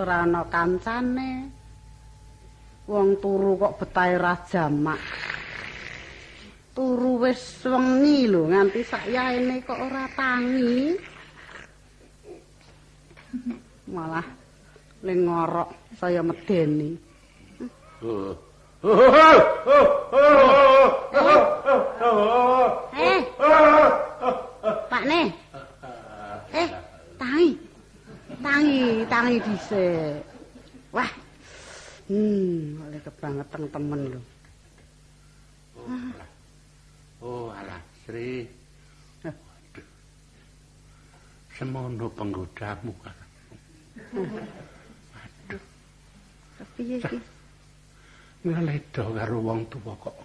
Ora ana kancane. Wong turu kok betahe ra jamak. Turu wis wengi lho nganti sakyaene kok ora tangi. Malah ling ngorok saya medeni. Eh. Pak Ne. Eh, tangi. Tangi, tangi dhisik. Wah. Hmm, oleh kebangetan temen lho. Oh, alah, Sri. Semono penggodamu. Aduh. Piye iki? Ngeledo karo wong tuwa kok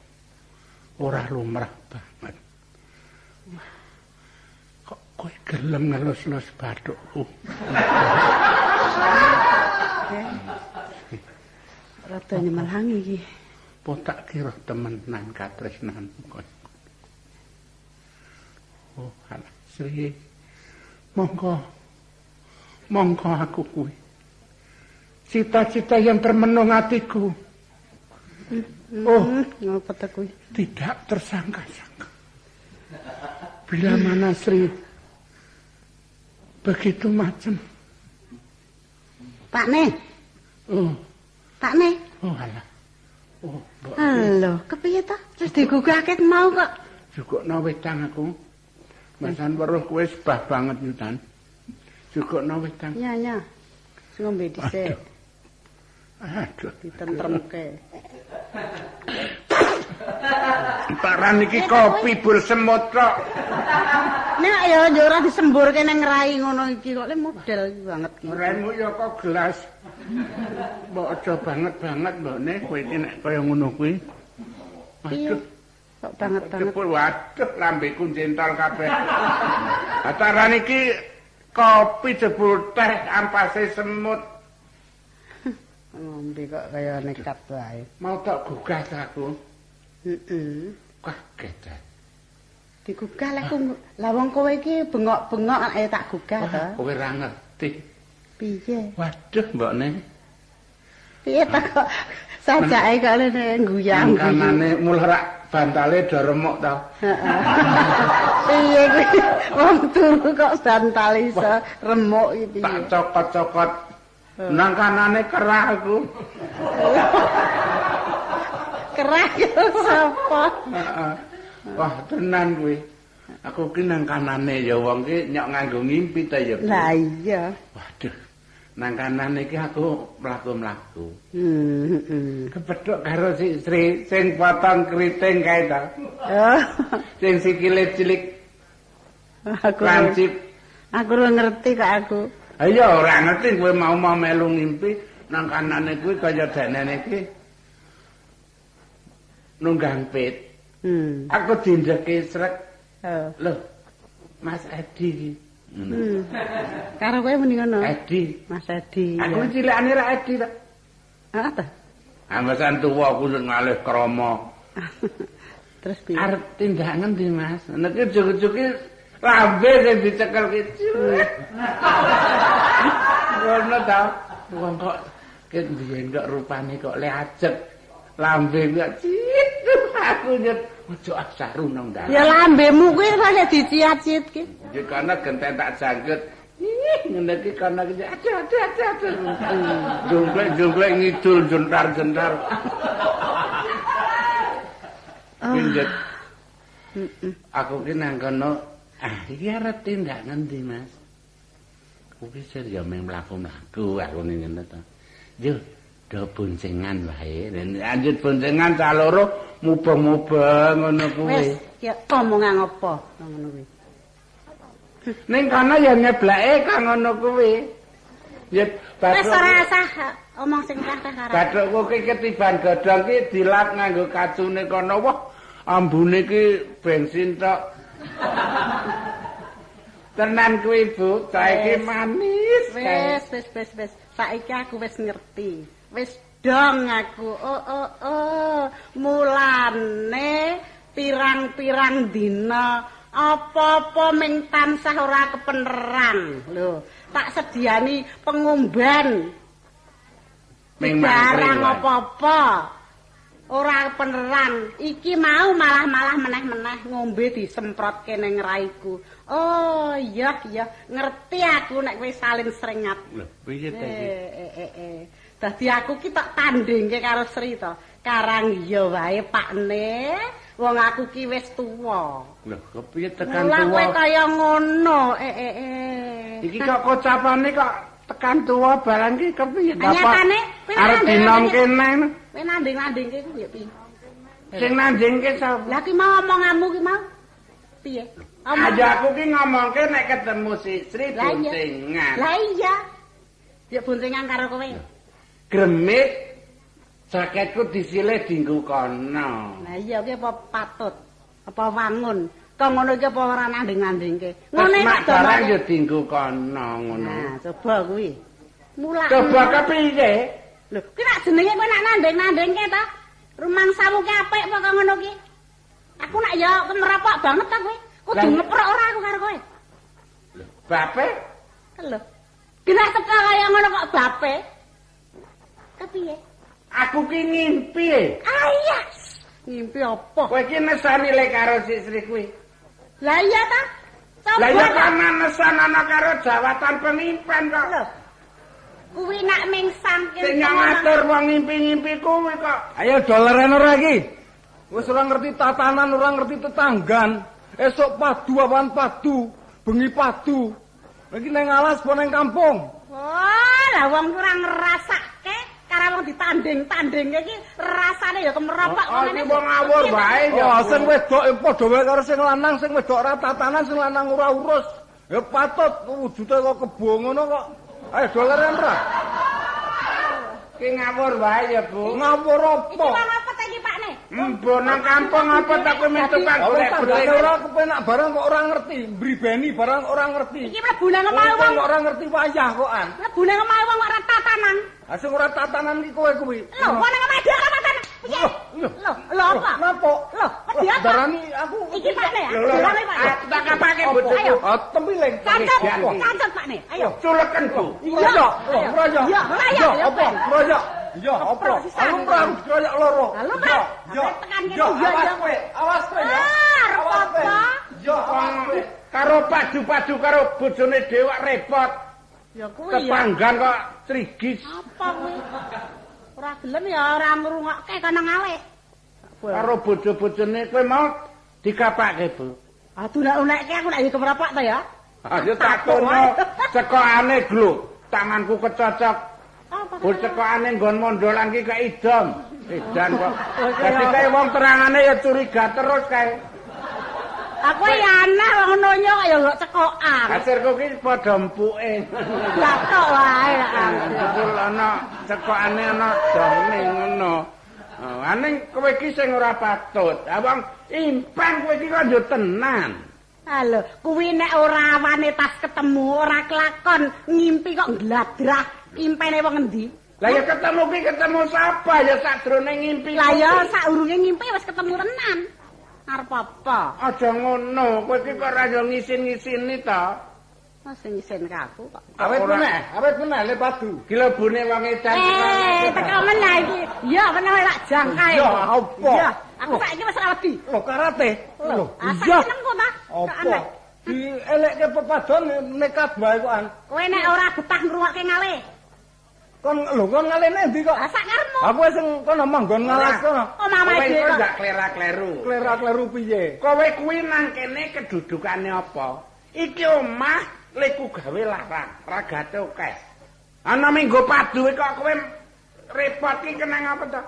ora lumrah banget. Kok kowe gelem ngelus-elus bathukku? Rada nyemelangi iki. Po tak kira temenan katresnanmu kok. Oh, alah, Sri. Monggo. Monggo aku kuwi. Cita-cita yang termenung hatiku. Oh, ngapa ta kuwi? tidak tersangka-sangka. Bila mana Sri begitu macam. Pak Ne, Oh, Pak Ne. oh alah. Oh, mbok Halo, kepiye ta? Terus digugahke mau kok. jukukno wetang aku. Masan weruh kowe sebah banget yutan. Jukukno wetang. Ya, ya. Sing ngombe dhisik, Aduh, ditentremke. paran iki kopi bul semut kok. Nek ya yo ora disemburke ning rai ngono iki kok le model banget. Renmu ya kok gelas. Mbok aja banget-banget mbok ne kowe iki nek kaya ngono kuwi. Aduh. Kok banget-banget. Waduh lambeku jentol kabeh. Ataran iki kopi jebul teh ampase semut. Ngombe kok kaya nekat wae. Mau tak gugah aku. Heeh. Kaget. ta. Digugah lek ku lah wong kowe iki bengok-bengok ae tak gugah to. Kowe ra ngerti. Piye? Waduh, mbok ne. Piye ta kok sajake kok lene guyang. Kanane mulah rak bantale do remuk ta. Heeh. Piye kuwi wong turu kok bantal iso remuk iki Tak cokot-cokot. Nang kanane kerah aku. Kerah sapa? Heeh. Wah, tenan kuwi. Aku ki nang kanane ya wong ki nyok nganggo ngimpi ta ya. Lah iya. Waduh. Nang kanane iki aku mlaku-mlaku. Hmm. hmm. Kepethuk karo si Sri sing potong keriting kae ta. Oh, Sing sikile cilik aku lancip. aku ora ngerti kok aku. Ayo ora ngerti kowe mau mau melu ngimpi nang kanane kuwi kaya denene iki. Nunggang pit. Hmm. Aku dindeke srek. Oh. Loh. Mas Edi iki. Ngono. Hmm. Karo kowe muni ngono. Edi. Mas Edi. Aku ya. cilikane ra Edi ta. Ah, ta. Ambesan tuwa aku sing ngalih krama. Terus piye? Arep tindak ngendi, Mas? Nek juk-juke lambe sing dicekel ki. Ngono ta. Wong kok ket biyen kok rupane kok le ajek. Lambe kok cit. Aku nyet ojo asaru nang dalan. Ya lambemu kuwi kaya diciat-ciat ki. Iki kana genten tak jangkut. Ih, ngene iki kana iki aduh aduh aduh aduh. Jumplek-jumplek ngidul jentar-jentar. Pinjet. Aku ki nang kono, ah iki arep tindak ngendi, Mas? Kuwi sir ya mlaku-mlaku aku ning ngene to. Yo, do boncengan wae. Dan Lanjut boncengan cah loro mubeng-mubeng ngono kuwi. Wis, ya omongan apa ngono kuwi. Ning kana ya nyeblake kang ngono kuwi. Ya Wis ora bathuk usah omong sing karo. bathukku ki ketiban godhong ki dilap nganggo kacune kono. Wah, ambune ki bensin tok. Tenan kuwi, Bu. Saiki manis. Wis, wis, wis, wis. Saiki aku wis ngerti. Wis dong aku. Oh, oh, oh. Mulane pirang-pirang dina apa-apa ming tansah ora kepeneran. Lho, tak sediani pengumban Jarang apa-apa. Ora penerang. Iki mau malah-malah meneh-meneh ngombe disemprotke ning raiku. Oh, iya iya, ngerti aku nek kowe salin srengat. Lho, piye ta iki? Dadi aku ki tak tandingke karo Sri to. Karang iya wae, Pakne. Wong aku ki wis tuwa. Lho, kepiye tekan tuwa? kaya ngono. Eh, eh, eh. Iki kok kocapane kok tekan tuwa barang ki kepiye Anyatane, kowe Arep nanding- dinom kene. Kowe nanding-nandingke ku ya piye? Sing nandingke sapa? Lah ki mau omonganmu ki mau. Piye? Aja aku ki ngomongke nek ketemu si Sri Lah. Buntingan. Lah iya. Ya buntingan karo kowe. Gremit jaketku disilih dinggo kono. Lah iya ki apa patut? Apa wangun? Kok ngono iki apa ora nanding-nandingke? Ngene kok barang ya dinggo kono ngono. Nah, coba kuwi. Mulak. Coba kepiye? Lho, ki nak jenenge kowe nak nanding-nandingke ta? Rumangsamu ki apik apa kok ngono ki? Aku nak ya kemerapok banget ta kowe. Kudu ngeprok ora aku karo kowe. Bape Lho. Ki nak teka kaya ngono kok bape. Kepiye? aku ki ngimpi. Ayas. Ngimpi apa? Kowe ki nesani le karo si Sri kuwi. Lah iya ta? Lah ya ta? karena nesan ana karo jawatan pemimpin kok. Lho. Kuwi nak mingsang Sing ngatur wong ngimpi-ngimpi kuwi kok. Ayo doleren ora iki. Wis ora ngerti tatanan, ora ngerti tetanggan. Esok padu awan padu, bengi padu. Iki nang alas apa nang kampung? Wah, lah wong kurang ngrasake karo wong ditanding-tandingke iki rasane ya kemeropok Oh, iki wong ngawur wae ya. Oh, sing wedok padha wae karo sing lanang, sing wedok ora tatanan, sing lanang ora urus. Ya patut wujude kok kebo ngono kok. Ayo doleren ora. Ki ngawur wae ya, Bu. Ngawur apa? apa ta iki Pakne? Mbok nang kampung apa tak kowe metu kan tanggane golek-golek. ora kepenak barang kok ora ngerti, mbribeni barang ora ngerti. Iki mlebu nang omahe Wong kok ora ngerti wayah kok an. Mlebu nang omahe wong kok ora tatanan. Ha sing ora tatanan iki kowe kuwi. Lho, wong nang omahe dhewe ora tatanan. Lho, Lho, apa? Napa? Lho, wedi apa? Darani aku Iki Pakne ya. Lho, lho, Pak. ah, tak kapake bojoku. Ayo. Ah, tempiling. Cancet, cancet Pakne. Ayo. Culeken, Bu. Iya. Iya, royo, ya, apa? Ben. Iya, apa? Aku ora royo loro. Iya, Pak. iya. Sampai tekan kene, Iya, iya, awas kowe, awas kowe ya. Ah, Awas kowe. Iya, awas kowe. Karo padu-padu karo bojone dhewe repot. Ya kuwi ya. Tetanggan kok trigis. Apa kuwi? Ora gelem ya ora ngrungokke kana ngalih. Karo bojo-bojone kowe mau dikapake, Bu. Aduh nek unekke aku nek kemerapok ta ya. Ayo takono cekokane glo. Tanganku kecocok. Cekokane nggon mondolan ki kok idom. Edan kok. Dadi kae wong terangane ya curiga terus kae. Aku ya aneh wong nonyo kok ya gak cekokan. Kasirku ki padha empuke. Lah tok wae lah. Jebul ana cekokane ana done ngono. Oh, aning kowe iki sing ora patut. Ah wong impan kowe iki kok yo tenan. Halo, kuwi nek ora awane tas ketemu, ora kelakon, ngimpi kok gladrah. Impene wong endi? Lah ya ketemu ki ketemu sapa ya sadrone ngimpi. Lah ya saurunge ngimpi wis ketemu tenan. Arep apa? Aja ngono, kowe iki kok ora yo ngisin-ngisini to. Mas sing isin kaku kok. Awet Ora. meneh, awet meneh le padu. Gila bune wong edan. Eh, teko meneh iki. Iya, meneh lak jangkae. Iya, apa? Iya, aku saiki wis ora wedi. Lho karate. Lho, Asa iya. ta? Apa? Di elekke pepadon nekat wae kok an. Kowe nek ora betah ngrungokke ngalih, Kon lho kon ngalene ndi kok? asa karepmu. Aku sing kono manggon ngalas kono. Oh, iki kok gak klera-kleru. Klerak-kleru piye? Kowe kuwi nang kene kedudukane apa? Iki omah leku gawe larang, ragate akeh. Ana minggu padu kok kowe repot ki kenang apa to?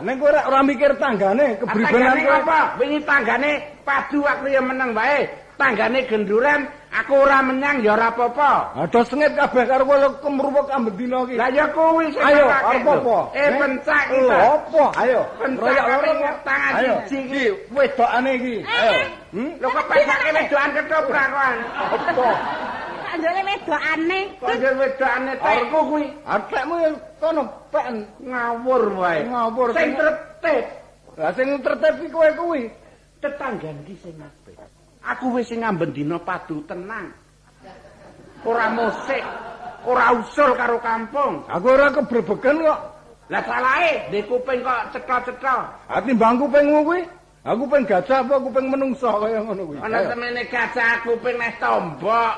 Ning kowe ora ora mikir tanggane kebribenan Tanggane kowe. apa? Wingi tanggane padu aku ya meneng wae. Tanggane genduran aku ora menyang ya ora apa-apa. Aduh sengit kabeh karo kowe kemruwek ambek dina iki. Lah ya kuwi sing Ayo, kakek arep lho. apa? Eh pencak Lho, kita. apa? Ayo. Royak loro tangan siji Iki wedokane iki. Ayo. Hmm? Lho kok pesake wedokan ketoprak kok. Apa? Anjane wedokane. Yo wedokane tekku kuwi Atekmu ya kono pek ngawur wae. Ngawur. Sing tertib. Lah sing tertib iki kowe kuwi. Tetanggan ki sing apik. Aku wis ngamben dina padu tenang. Ora musik, ora usul karo kampung. Aku ora kebrebegen kok. Lah salahe di kuping kok cetha-cetha. Ha timbang kupingmu kuwi. Aku pengen gajah apa kuping menungso kaya ngono kuwi. Ana temene gajah kuping neh tombok.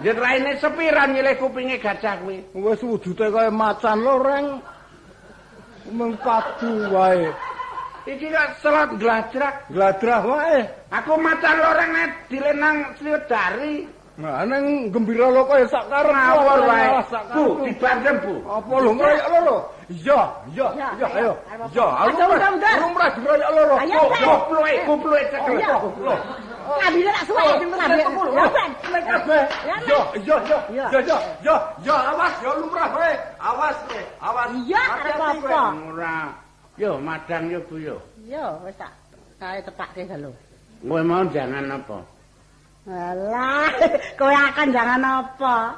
Yen raine sepiran nyilih kupinge gajah kuwi. Wis wujute kaya macan loreng. Mung padu wae. Iki kok selot glajrak. Gladrah wae. Aku macan loreng nek dilenang Sriwedari. Nah, neng gembira lo kaya sak Ngawur wae. Bu, dibandem Bu. Apa lho ngroyok loro? Iya, iya, Iya, ayo, Iya, aku lumrah ngroyok loro. Ayo, Kupluke, kupluke cekel. Kupluke. Kabine tak suwe sing kabeh. kok, Ya. Ben. Kabeh. Ya, iya, iya. Iya. Iya, iya, iya, iya, awas ya lumrah kowe. Awas kowe, awas. Iya, arep apa? Ora. Yo madang yo Bu yo. Yo, wis tak kae tepake lho. Kowe mau jangan apa? Alah, kowe akan jangan apa?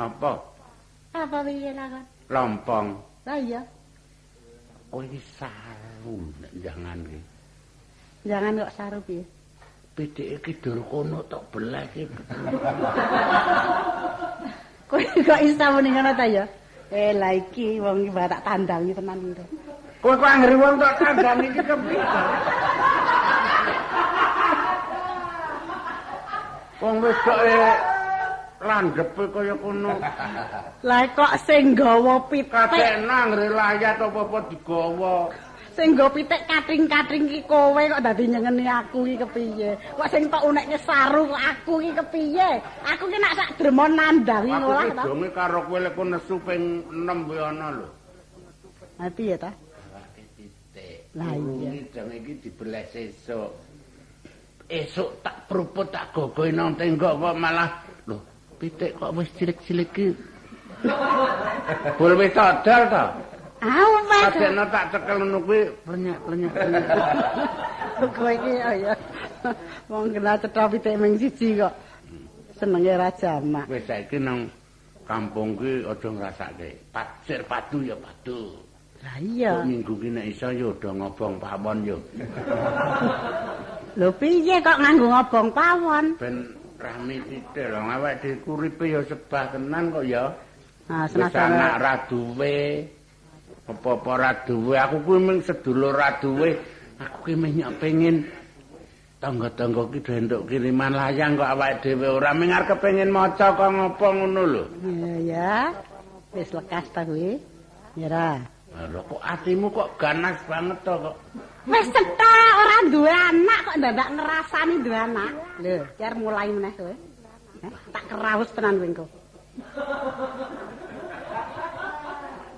Apa? Apa piye lah kan? Lompong. Lah iya, Oh iki saru jangan iki. jangan kok saru piye. Pitik iki dur kono tok belah iki. Kowe kok iso muni ngono ta ya? Eh, lah iki wong iki tak tandangi tenan iki. Kowe kok anggere wong tok kandhane iki kepiye? Wong wedoke landhepe kaya kono. Lah kok sing gawa pitik, Kadek nang layat apa-apa digawa. Sing gawa pitik kating-kating ki kowe kok dadi nyengeni aku iki kepiye? Kok sing tok unekke saru aku iki kepiye? Aku ki nak sak dremon nandangi Aku ngolah ki ta. donge karo kowe lek nesu ping 6 kuwi ana lho. Ha piye ta? Lah iya. Jeng iki dibelah sesuk. Esuk tak pruput tak gogohi nang tenggok kok malah lho pitik kok wis cilik-cilik iki. Bul wis todol to. Au wes. Kadekno tak cekel ngono kuwi plenyak-plenyak. Kowe iki oh ya. Wong kena cetha pitik ming siji kok. Senenge ra jamak. Wis saiki nang kampung kuwi aja ngrasake. Pasir padu ya padu. Lah iya. Minggu ki nek iso ya udah ngobong pawon yo. Lho piye kok nganggo ngobong pawon? Ben rame titik lho awake dhewe kuripe ya sebah tenan kok ya. Anak senajan ra duwe. Apa-apa ra duwe, aku kuwi mung sedulur ra duwe. Aku ki meh nyok pengin tangga-tangga ki do entuk kiriman layang kok awake dhewe ora mung arep kepengin maca kok ngopo ngono lho. Ya ya. Wis lekas ta kuwi. Ya ra. Lho kok atimu kok ganas banget to kok. Wis cetha ora duwe anak kok ndak ngrasani duwe anak. Lho, jar mulai meneh kowe. Tak keraus tenan kowe engko.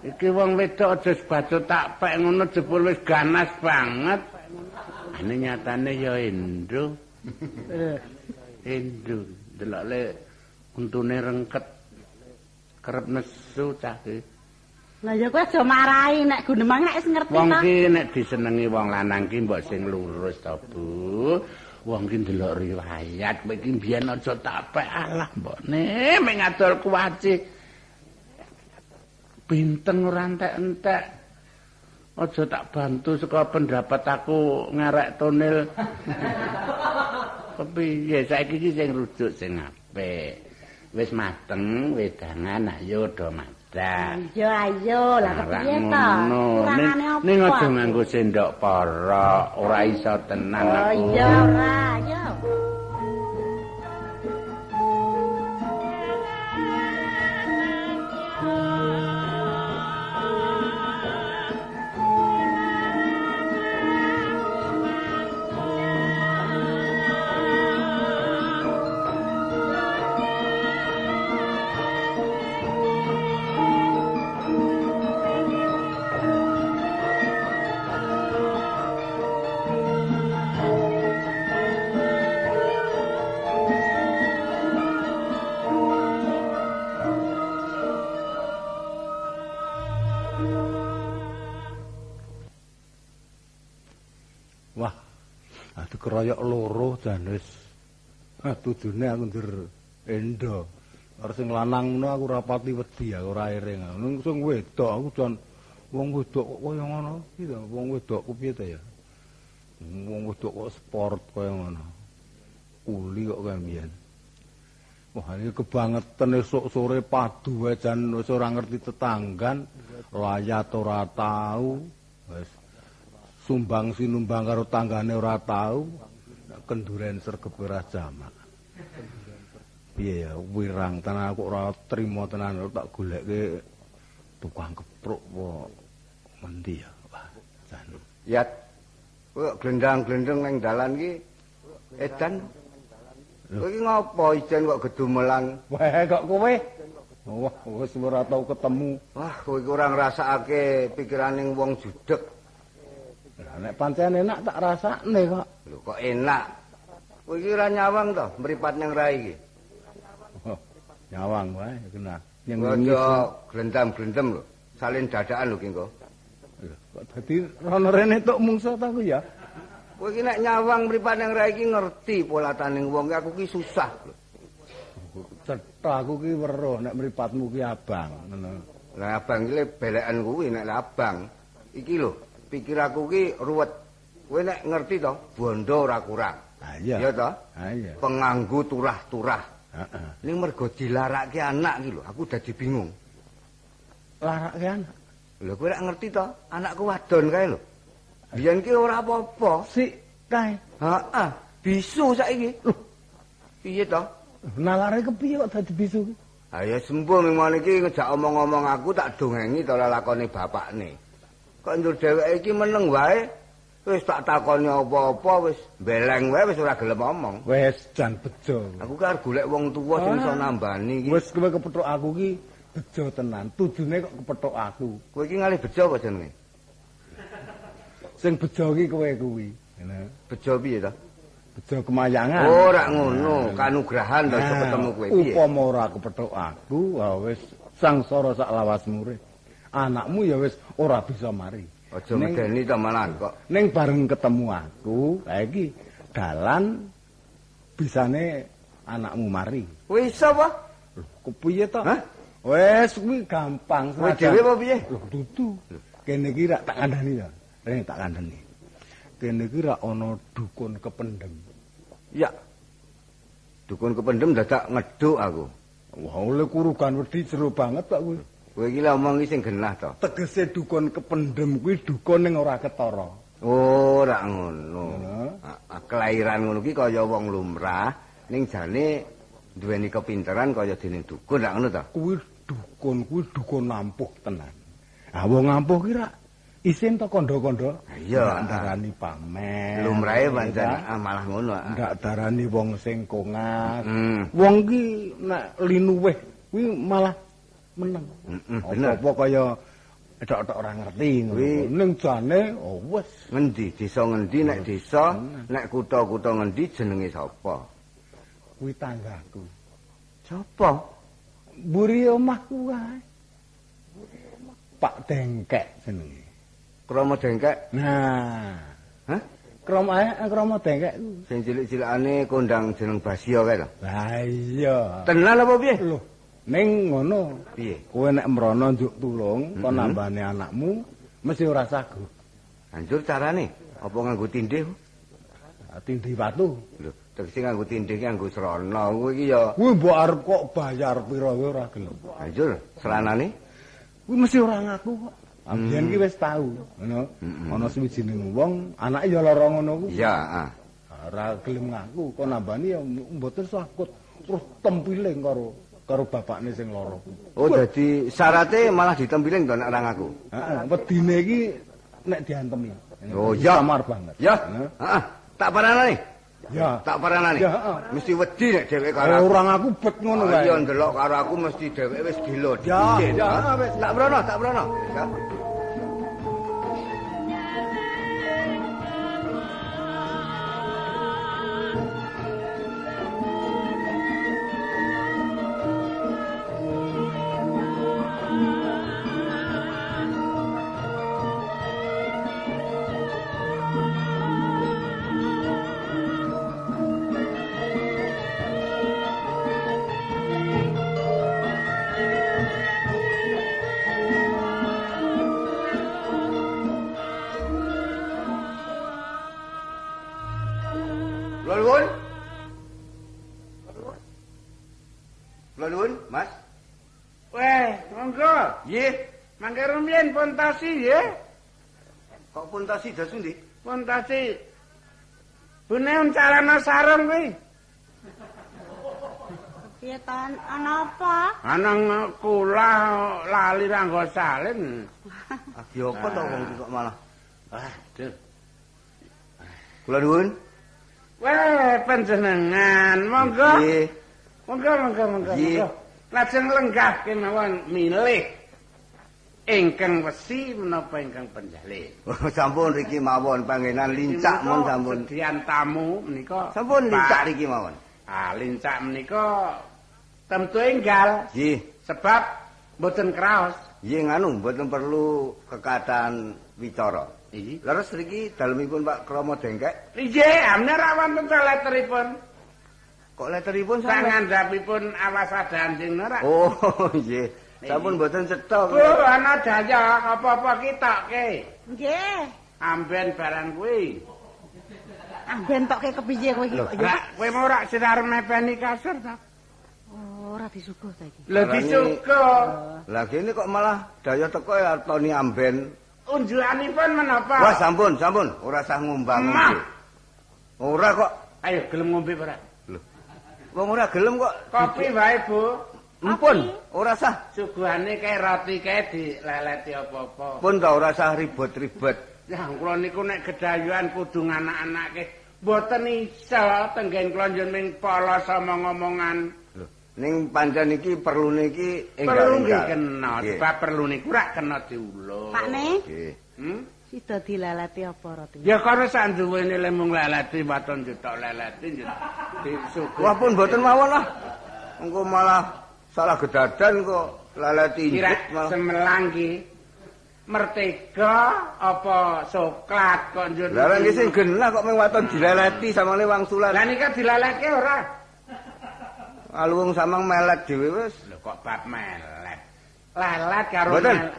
Iki wong wedok aja sebaco tak pek ngono jebul wis ganas banget. Ane nyatane ya Endo. Eh, Endo delok le untune rengket kerep nesu cah iki. Lah ya kowe aja marahi nek gunemang nek wis ngerti Wong ta. ki nek disenengi wong lanang ki mbok sing lurus to, Bu. Wong ki ndelok riwayat, kowe ki biyen aja tak pek alah mbokne mek ngadol kuwaci. Binteng ora entek-entek. Aja tak bantu saka pendapat aku ngarek tonil. Kepiye saiki ki sing rujuk sing apik. Wis mateng wedangan ayo do madang. Ayo ayo lah kepiye ngono. Kurangane apa? Ning aja nganggo sendok porok, ora iso tenan Oh aku. iya ora, ayo. Tudune aku ndur endo. Ora sing lanang ngono aku ora pati wedi aku ora. Ning sing wedok aku jan wong wedok kok kaya ngono iki to. Wong wedok ku piye ya? Wong wedok kok sport kaya ngono. Uli kok kaya mbiyen. Wah, iki kebangetan esuk sore padu wae jan wis ora ngerti tetanggan, layat ora tau. Wis sumbang sinumbang karo tanggane ora tau. Kenduren sregep ora jamak. Piye ya, wirang tenan aku ora trima tenan tak goleke tukang kepruk apa mendi ya. Wah, jan. Yat. Kok glendang-glendeng ning dalan iki edan Kowe iki ngopo ijen kok gedumelan? Wah, kok kowe? Wah, wis ora tau ketemu. Wah, kowe iki ora ngrasakake pikiraning wong judeg. Lah nek pancen enak tak rasakne kok. Lho kok enak. Kowe iki ora nyawang to mripat ning rai iki. Oh, nyawang wae kena. Yang Ojo glendam-glendem lho. Salin dadakan lho kengko. Kok dadi rono rene tok mungsa ta ku ya? Kowe iki nek nyawang mripat ning rai iki ngerti polataning wong aku ki susah lho. Cetha aku ki weruh nek mripatmu ki abang ngono. Lah abang iki belekan kuwi nek abang. Iki lho, pikir aku ki ruwet. Kowe nek ngerti to, bondo ora kurang. Ha iya. Iya to? Ha iya. Penganggu turah-turah. Heeh. Ning mergo dilarake anak ki lho, aku dadi bingung. Larake anak. Lho kowe nek ngerti to, anakku wadon kae lho. Biyen ki ora apa-apa. Sik kae. Heeh, bisu saiki. Lho. Piye to? Nalare kepiye kok dadi bisu ki? Ha ya sembuh ming iki ngejak omong-omong aku tak dongengi to lakone bapakne. Kok ndur dheweke iki meneng wae. Wis tak takoni apa-apa wis beleng wae wis ora gelem omong. Wes jan bejo. Aku kan golek wong tuwa sing iso nambani iki. Wes kowe kepethuk aku ki bejo tenan. Tujune kok kepethuk aku. Kowe iki ngalih bejo apa jenenge? Sing bejo ki kowe kuwi. Bejo piye to? Bejo kemayangan. Ora ngono, kanugrahan to iso ketemu kowe piye? Upama ora kepethuk aku, wis sangsara sak lawas murid. Anakmu ya wis ora bisa mari. Aja medeni to malan kok. Ning bareng ketemu aku, ha iki dalan bisane anakmu mari. Kowe iso apa? Kepiye to? Hah? Wes kuwi gampang Kowe senajan- dhewe apa piye? Lho, dudu. Kene iki rak tak kandhani ya. Rene tak kandhani. Kene iki rak ana dukun kependem. Ya. Dukun kependem dadak ngeduk aku. Wah, oleh kurugan wedi jero banget kok kuwi. Kowe iki omong iki sing genah to. Tegese dukun kependem kuwi dukun ning ora ketara. Ora ngono. Ngono. Ah, ah, Kelahiran ngono ki kaya wong lumrah, ning jane duweni kepinteran kaya dene dukun rak ngono to. Kuwi dukun kuwi dukun nampuh tenan. Ah wong nampuh ki rak isin to kandha-kandha. Iya. Ndak darani pamer. Lumrahe pancen ah, malah ngono. ah. ndak darani wong sing kongas. Wong ki nek linuwih kuwi malah meneng. Bener. Apa kaya tok-tok ora ngerti ngono. Ning jane oh wis Ngendi desa ngendi nek desa, nek kutha-kutha ngendi jenenge sapa? kuwi tanggaku. Sapa? Mburi omahku wae. Pak Dengkek jenenge. Krama dengkek. Nah, Hah? kromo ae kromo Dengkek ku. Sing cilik-cilikane kondang jeneng Basio kae to. Lah iya. Tenan apa piye? Lho, ning ngono. Piye? Kowe nek mrono njuk tulung, kon Mhm. nambane anakmu mesti ora sagu. Anjur carane apa nganggo tindih? Tindih batu. Lho, tegese nganggo tindih ki nganggo srana. Kuwi iki ya Kuwi mbok arep kok bayar pira wae ora gelem. anjur selanane Kuwi mesti ora ngaku kok. Ambiyen ki wis tau, ngono. Ana suwijining wong, anake ya lara ngono ku. Iya, ah. Ora gelem ngaku, kok nambani ya mboten sakut. Terus tempiling karo karo bapakne sing lara. Oh, dadi syaratnya malah ditempiling to nek ora ngaku. Heeh, wedine iki nek diantemi. Oh, ya. Samar banget. Ya. Heeh. Tak paranane. Ya. Tak paranane. Ya, heeh. Mesti wedi nek dheweke karo Kalau aku. orang aku bet ngono Oh, kae. Iya ndelok karo aku mesti dheweke wis gila. Ya, ya, wis. Tak brono, tak brono. Ya. Rumiyin pun tasi nggih. Kok pun tasi dasu ndi? Pun tasi. Bune uncalana sarung kuwi. Piye ta ana apa? Ana kula lali ranggo salin. Agi apa to wong kok malah. Aduh. Kula nuwun. Weh, panjenengan, monggo. Nggih. Monggo, monggo, monggo. Lajeng lenggah kemawon milih ingkang wesi menapa ingkang penjalin. Oh, sampun riki mawon pangenan lincak mon sampun. Sedian tamu menika. Sampun lincak riki mawon. Ah, lincak menika tentu enggal Nggih. sebab mboten kraos. Nggih nganu mboten perlu kekatan wicara. Iki. Leres riki dalemipun Pak Kromo Dengkek. Nggih, amne ra wonten letteripun. Kok letteripun Sak sampeyan? ngandhapipun awas adanjing ora. Oh, nggih. Sampun mboten cetha. Bu, ana daya apa-apa ki tokke. Nggih. Amben barang kuwi. Amben tokke kepiye kowe iki ya? Lah, kowe mau ora sinar mepeni kasur ta? Oh, ora disuguh ta iki. Lah disuka. Lah kene kok malah daya teko ya Tony Amben. Unjukanipun menapa? Wah, sampun, sampun. Ora sah ngumbang. Ora kok. Ayo gelem ngombe ora? Wong ora gelem kok. Kopi wae, Bu. Empun, ora sah. Suguhane kae roti kae dileleti apa-apa. Pun ta ora sah ribet-ribet. Ya kula niku nek gedayuhan kudu anak-anake mboten iso tenggen kula njeneng polos omong-omongan. Lho, ning pancen iki perlune iki Perlu nggih enggal-enggal. kena, sebab perlu niku rak kena diulur. Pakne, Nggih. Hmm? sida dilalati apa roti? Ya karo sak duwene lemung leleti waton jutok. Disuguh. Wah pun mboten mawon lah. Engko malah salah gedadan kok injit malah. semelang ki mertega apa coklat kok njur. Lah lan iki sing genah kok mung waton dileleti samane wangsulan. Lah nika dilaleke ora? Aluwung samang melet dhewe wis. Lho kok bab melet. Lelet karo mel-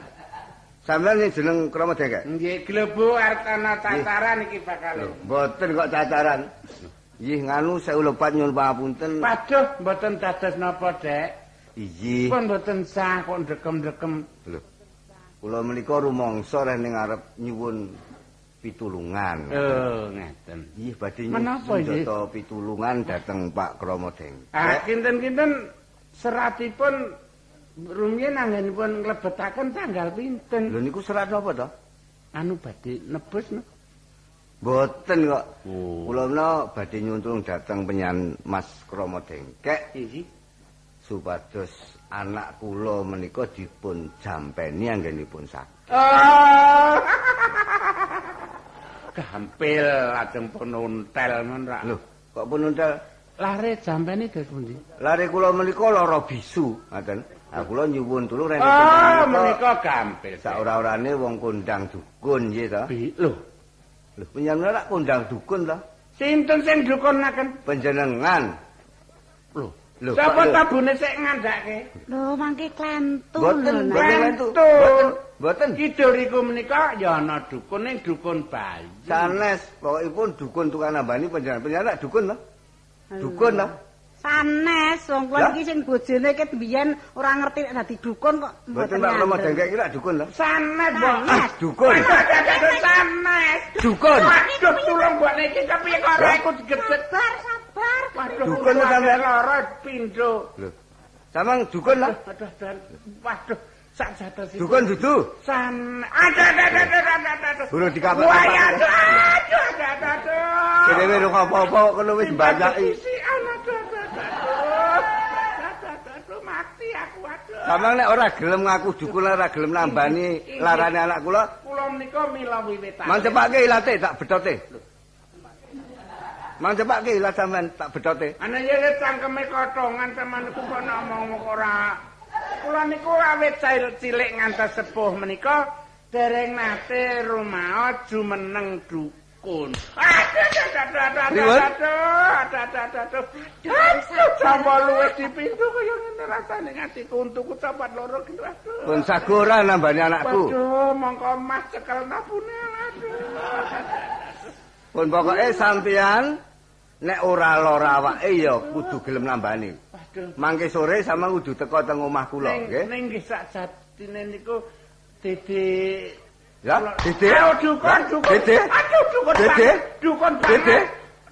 Sampeyan sing jeneng Krama Dengkek. Nggih glebu artana tataran iki bakal. Lho, mboten kok cacaran. Nggih nganu saya lepat nyuwun pangapunten. Paduh mboten dados napa, Dek. Iji. Pun mboten sah kok ndekem-ndekem. Lho. Kula menika rumangsa reh ning arep nyuwun pitulungan. Oh, ngeten. Nggih badhe nyuwun pitulungan dhateng Pak Krama Dengkek. Ah, kinten-kinten seratipun rumiyin anggenipun nglebetaken tanggal pinten. Lho niku serat napa to? Anu badhe nebus no. Mboten kok. Oh. Kula menawa badhe nyuntung dhateng penyan Mas Krama Dengkek Iki. Supados anak kula menika dipun jampeni anggenipun sakit. Oh. Gampil lajeng pun untel men ra. Lho, kok pun untel lare jampene dos pundi? lare kula menika lara bisu, ngaten. Ha kula nyuwun tulung rene Oh, menika gampil. sak ora-orane wong kondang dukun nggih to. Lho, Lho, panjenengan rak kondang dukun to? sinten sing dukunaken? Panjenengan. Lho, Lho, sapa lho? tabune sik ngandhake? Lho, mangke klentu Mboten, lho, mboten lentu. Lentu. Mboten. Kidul iku menika ya ana dukun ning dukun bayi. Sanes, pokokipun dukun tukang nambani panjenengan. Panjenengan rak dukun to? Dukun to? Sanes, wong kuwi iki sing bojone ket biyen ora ngerti nek dadi dukun kok Mboten Pak Krama Dengkek iki rak dukun to? Sanes, Mbok. Sanes. Dukun. Sanes. Dukun. Waduh, tulung mbok niki kepiye kok ora ikut gedhet. Sabar, sabar. Waduh, Dukun kula sampean. lara pindho. Lho. Samang dukun lah. Waduh, waduh, sak jatos iki. Dukun dudu. San ada ada ada ada ada ada. ada. Burung dikapak-kapak. Wah, ya, aduh, aduh, ada ada ada. Kene wis apa-apa kono wis mbanyaki. Isi anak ada ada ada. Ada ada ada mati Samang nek ora gelem ngaku dukun ora gelem nambani larane anak kula, Kula menika mila wiwitan. mang ilate tak bedote. Mang cepake ilat sampean tak bedote. Ana ya cangkeme kotongan teman kok ngomong ora. Kula niku awit cilik cilik ngantos sepuh menika dereng nate rumaos jumeneng dukun. Aduh, aduh, aduh, aduh, aduh, aduh, aduh, aduh, aduh, aduh. Aduh, sapa luwes di pintu kaya ngene rasane ngati kuntuku copat loro gitu aduh. Pun sagora nambani anakku. Waduh, mongko mas cekel nabune aduh. Pun pokoke sampean nek ora lara awake ya kudu gelem nambani. Aduh. Mangke sore sama kudu teko teng omah kula, nggih. ning nggih sakjatine niku Dede Ya, Dede. Aduh, dukun, dukun. Dede. Aduh, dukun. Dede. Dukun banget.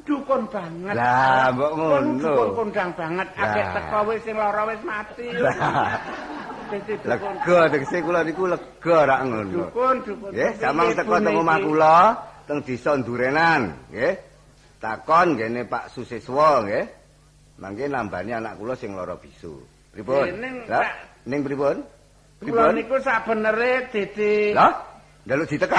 Dukun banget. Lah, mbok ngono. Dukun kondang banget. Akeh teko wis sing lara wis mati. Lega tegese kula niku lega rak ngono. Dukun, dukun. Nggih, samang teko teng omah kula teng desa Durenan, nggih. Takon ngene Pak Susiswa, nggih. Mangke nambani anak kula sing lara bisu. Pripun? Ning Lah, ning pripun? Kula Pripun? niku sabenere Dede Lah, njaluk ditekak.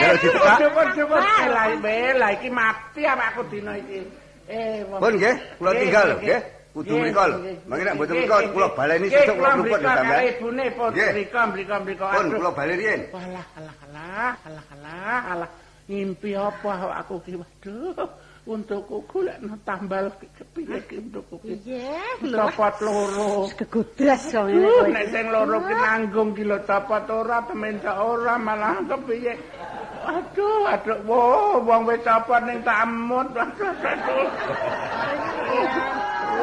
Njaluk ditekak. Dukun, dukun. Lah, bela iki mati apa aku dina iki. Eh, Pun nggih, kula Nggih, tinggal nggih. nggih. Kudu Nggih, mriko lho. nggih, Mangke nek nggih, mboten nggih, mriko nggih. kula baleni Nggih, sesuk kula luput mriko sampean. karo ibune pun Nggih. mriko mriko mriko. Pun kula bali riyen. Walah, alah, alah, alah, alah, alah. Ngimpi apa aku ki waduh. Untukku golek no tambal kepiye ki untukku ki. Iya. Copot loro. Kegudras kok ngene Uh, nek sing loro ki nanggung ki lho copot ora temendak ora malah kepiye. Aduh, aduh, wo, wong wis copot ning tamut. Aduh, aduh.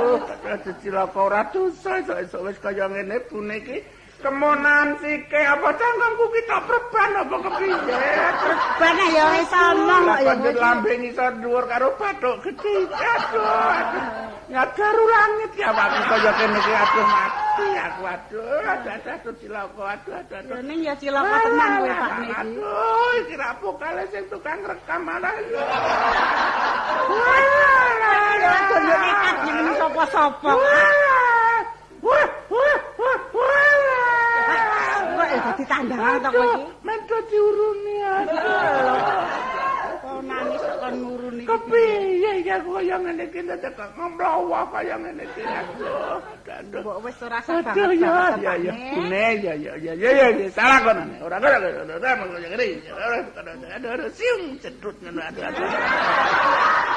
Oh, aduh cilaka ora dosa esuk-esuk wis kaya ngene bune iki. Kemonan sike apa cangkemku ki tak perban apa kepiye? Bana ya wis omong kok ya. Lanjut lambe ngisor dhuwur karo bathuk gedhe. Aduh. Nyadaru langit ya aku kaya kene iki aduh mati aku aduh. Aduh, aduh, aduh cilaka aduh, aduh. Ya ning ya cilaka tenan kowe Pak niki. Aduh, iki ra pokale sing tukang rekam malah. Ya aduh yo nekat jeneng sapa-sapa. Wah, wah, wah, wah. Ya dadi tandangan to kowe iki? Mento diuruni aduh. Kok nangis kok kon nguruni iki. Kepiye iki aku kaya ngene iki dadak ngomlowo kaya ngene iki aduh. Kok wis ora sabar Aduh ya ya ya. Bune ya ya ya ya ya salah kono. Ora ora ora ora ora ngene. Ora aduh aduh siung cedut ngono aduh aduh.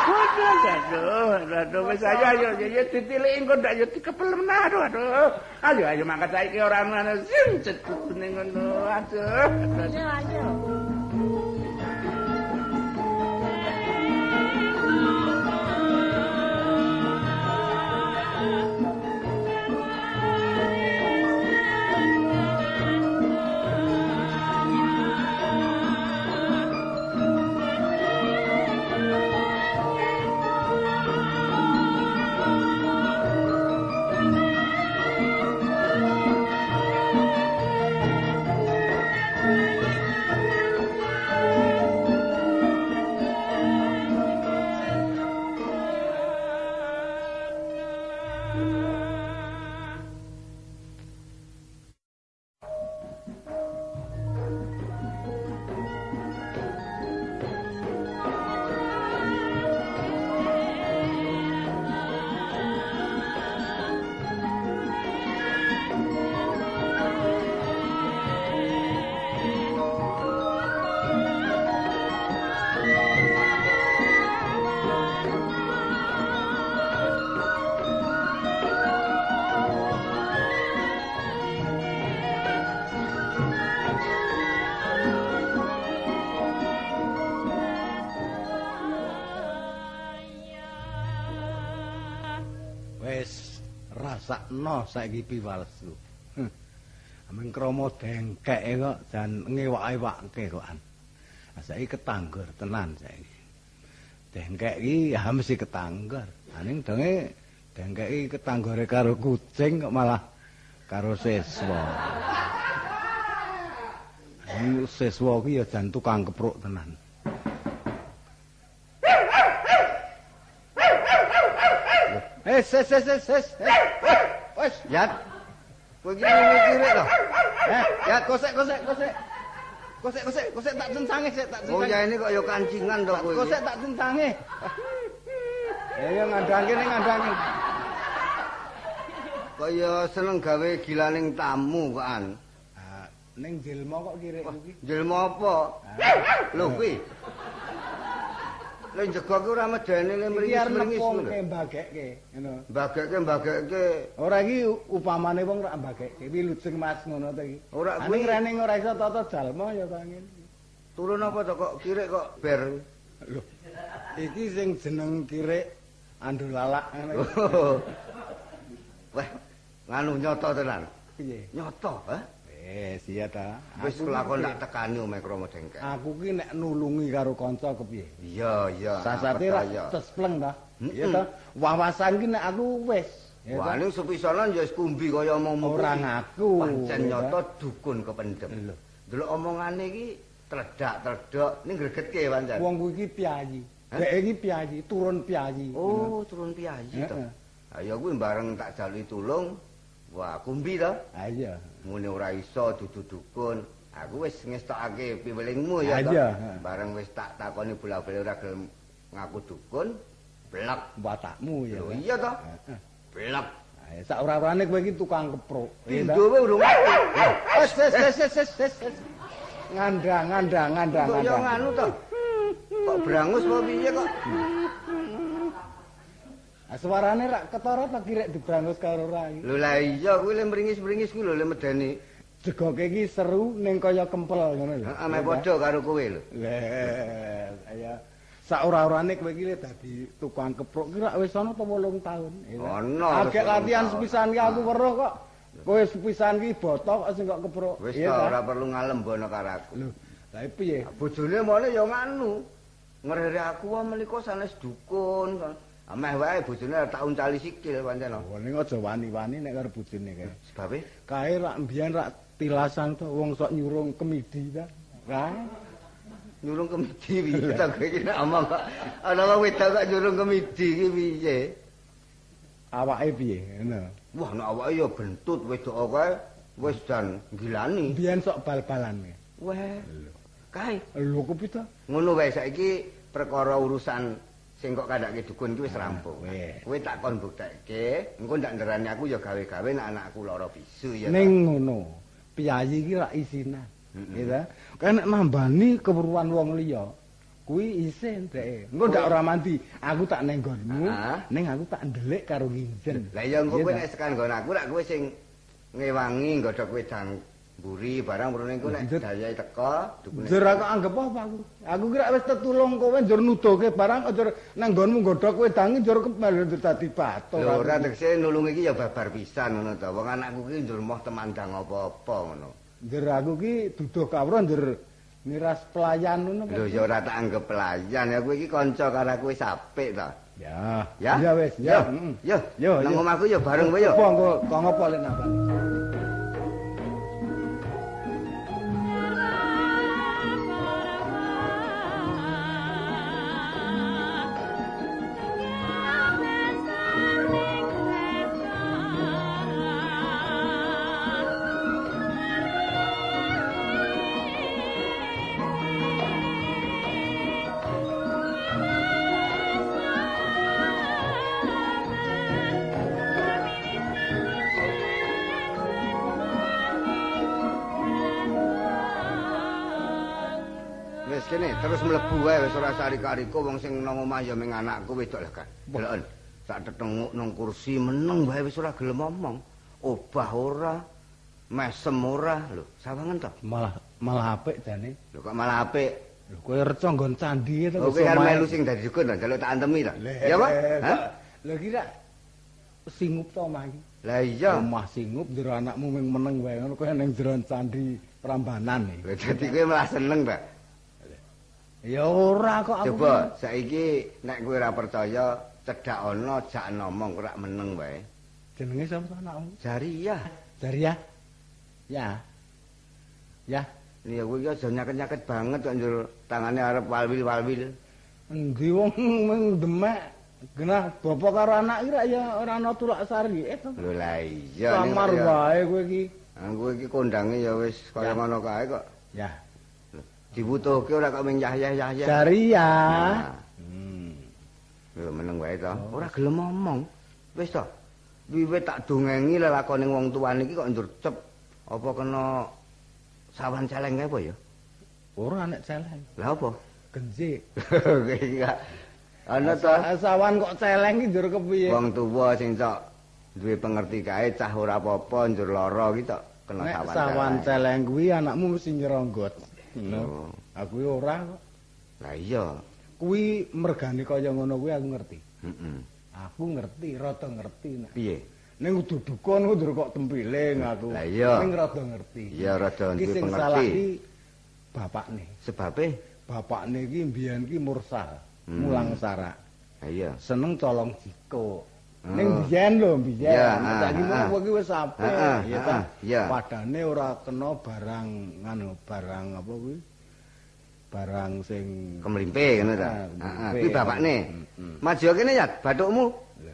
Aduh aduh aduh wis ayo ayo ya ditiliki engko ndak ya dikepel menah aduh aduh. Ayo ayo mangkat saiki ora ngono siung cedut ning ngono aduh. Ayo ayo. Rasakno saiki piwalsu. Hm. Ameng krama dengkeke kok jan ngewak-ewake kokan. Saiki ketanggur tenan saiki. Dengkek iki ya mesti ketanggur. Aning donge dengkek iki ketanggure karo kucing kok malah karo seswa. Aning seswa ki ya jan tukang kepruk tenan. Eh, ses, ses, ses, ses. Wes, Yat. Kowe iki mikire to. Eh, Yat, kosek, kosek, kosek. Kosek, kosek, kosek tak tensange sik, tak Oh tensange. ya ini kok ya kancingan to kowe. Kosek tak tensange. Ya ya ngandhange ning ngandhange. Kok ya seneng gawe gilaning tamu kokan. Ah, ning Jelma kok kirek iki. Jelma apa? Lho kuwi. Lha njego ki ora medeni le mringis-mringis ngono. mbagekke, ngono. Bagekke bagekke Ora iki upamane wong rak mbagekke, wilujeng Mas ngono to iki. Ora kuwi rening ora iso tata jalma ya ta ngene. turun apa to kok kirek kok ber. Lho. Iki sing jeneng kirek andulalak ngene. Oh. Wah, nganu nyoto tenan. Piye? Nyoto, ha? Wis iya ta. Wis Aku kelakon tak tekani omeh kromo dengkek. Aku ki nek nulungi karo kanca kepiye? Iya, iya. Sasate ra daya. cespleng ta. Iya ta. Wawasan ki nek aku wis. Ya Wah, ning sepisanan ya wis kumbi kaya omongmu. Ora kuwi. ngaku. Pancen ya nyoto ta? dukun kependem. Delok omongane iki tredak-tredok ning gregetke pancen. Wong kuwi ki piyayi. Hah? Dek iki piyayi, turun piyayi. Oh, turun piyayi to. Heeh. Ayo kuwi bareng tak jaluki tulung. Wah, kumbi to. Ah iya. Mune ora iso dudu dukun. Aku wis ngestokake piwelingmu ya to. Bareng wis tak takoni bola-bali ora gelem ngaku dukun. Blek. Watakmu ya. Lho ta? iya to. Blek. Ah, sak ora-orane kowe iki tukang kepruk. ta? Tindowe urung wes wes wes wes. wes. Ngandang ngandang ngandang Kok yo ngandang. nganu to. Kok brangus apa piye kok? Suarane rak ketara tak kirek dibrangus karo rai. Lho lah iya kuwi le mringis-mringis kuwi lho le medeni. Jegoke iki seru ning kaya kempel ngono lho. Heeh, meh padha karo kowe lho. Lah, saya sak ora-orane kowe iki dadi tukang kepruk ki rak wis ana ta 8 taun. ya ta? Ono, Agek latihan sepisan ki aku weruh kok. Kowe sepisan ki botok kok sing kok kepruk. Wis ta ta? ora perlu ngalembono karo aku. Lho, lha piye? Bojone mone ya nganu. Ngrere aku wae menika sanes dukun. Ameh wae bojone tak uncali sikil pancen. Oh, ning aja wani-wani nek karo bojone kae. Sebabe Kae rak mbiyen rak tilasan to wong sok nyurung kemidi ta. Kae nyurung kemidi piye ta kowe iki nek omong kok ana wong wedok kok nyurung kemidi iki piye? awake piye ngono. Wah nek awake ya bentut wedok kae wis jan gilani. Mbiyen sok bal-balan. Weh. Kae Lho kepi ta? ngono wae saiki perkara urusan sing kok kandhake dukun iki wis rampung. Kowe tak kon buktekke, engko ndak nderani aku ya gawe-gawe nek anakku lara bisu ya. Ning ngono. Piyayi iki rak isinan. Mm-mm. Ya ta? Kan nek nambani keperluan wong liya. Kuwi isin dhek. Engko ndak ora mandi, aku tak nenggonmu, Ah. ning aku tak ndelik karo nginjen. Lah ya engko kowe nek sekan nggon aku rak kowe sing ngewangi nggodhok wedang mburi barang mrene engko nek dayae teko dukune. Njur aku anggap apa aku? Aku kira wis tetulung kowe njur nuduhke barang njur nang nggonmu nggodhok wedangi njur kembali njur dadi batur. Lho aku. ora tekse nulung iki ya babar pisan ngono to. Wong anakku ki njur moh temandang apa-apa ngono. Njur aku ki duduh kawruh njur miras pelayan ngono. Lho ya ora tak anggap pelayan ya kowe iki kanca karo aku wis apik to. Ya. Ya. Wis, Yo, ya. Yo, Yo, nang yo. omahku ya bareng kowe yo. Apa engko kok ngopo lek nambani? Sari-kariko wong sing nang omah ya ming anakku wedok lah kan. Deloken. Sak tetenguk nang kursi meneng wae wis ora gelem omong. Obah ora, mesem ora lho. Sawangen to. Malah malah apik jane. Lho kok malah apik. Lho kowe reca nggon candi to. Oke arep melu sing dadi dukun to, njaluk tak antemi to. Ya apa? Hah? Lho kira singup to omah iki. Lah iya. Omah singup jero anakmu ming meneng wae ngono kowe ning jero candi Prambanan iki. Dadi kowe malah seneng ta. Ya ora kok aku. Coba saiki nek kowe ora percaya cedak ana jak ngomong ora meneng wae. Jenenge sapa anakmu? Jariah. Daria. Ya. Ya. Iya kowe iki aja nyaket-nyaket banget kok njur tangane arep walwil-walwil. Endi wong ming demek genah bapak karo anak iki ra ya ora ana tulak sari eh. Lho lah iya Samar wae kowe iki. Ah, kowe iki kondange ya wis kaya Ya. ngono kae kok. Ya. Dibutuhke ora kok ming yah-yah-yah. Daria. Nah, Hmm. Lho meneng wae to. Oh. Ora gelem ngomong. Wis to. Wiwit tak dongengi lelakone wong tuane iki kok njur cep. Apa kena sawan celeng apa ya? Ora nek celeng. Lah apa? Genjik. Kowe iki gak ana to. Sawan kok celeng iki njur kepiye? Wong tuwa sing cok duwe pengerti kae cah ora apa-apa njur lara iki tok kena Nek sawan. sawan celeng kuwi anakmu mesti nyeronggot. No. Aku ora kok. Lah iya. Kuwi mergane kaya ngono kuwi aku ngerti. Heeh. Aku ngerti, rada ngerti nek. Piye? ning kudu dukun kudu kok tempiling aku. Lah iya. Ning rada ngerti. Iya rada Iki duwe sing pengerti. salah iki bapakne. Sebabe? Bapakne iki mbiyen ki mursal, Hmm. mulang sarak. Ha iya. Seneng colong jiko. Oh. Ning biyen lho, biyen. Iya, Saiki ah, ah. iki wis apik, Ah, ah, ya ah, ta. iya. Padane ora kena barang nganu, barang apa kuwi? Barang sing Kemlimpe ngono ta. Ah, Heeh. Kuwi bapakne. Hmm. Maju kene ya bathukmu.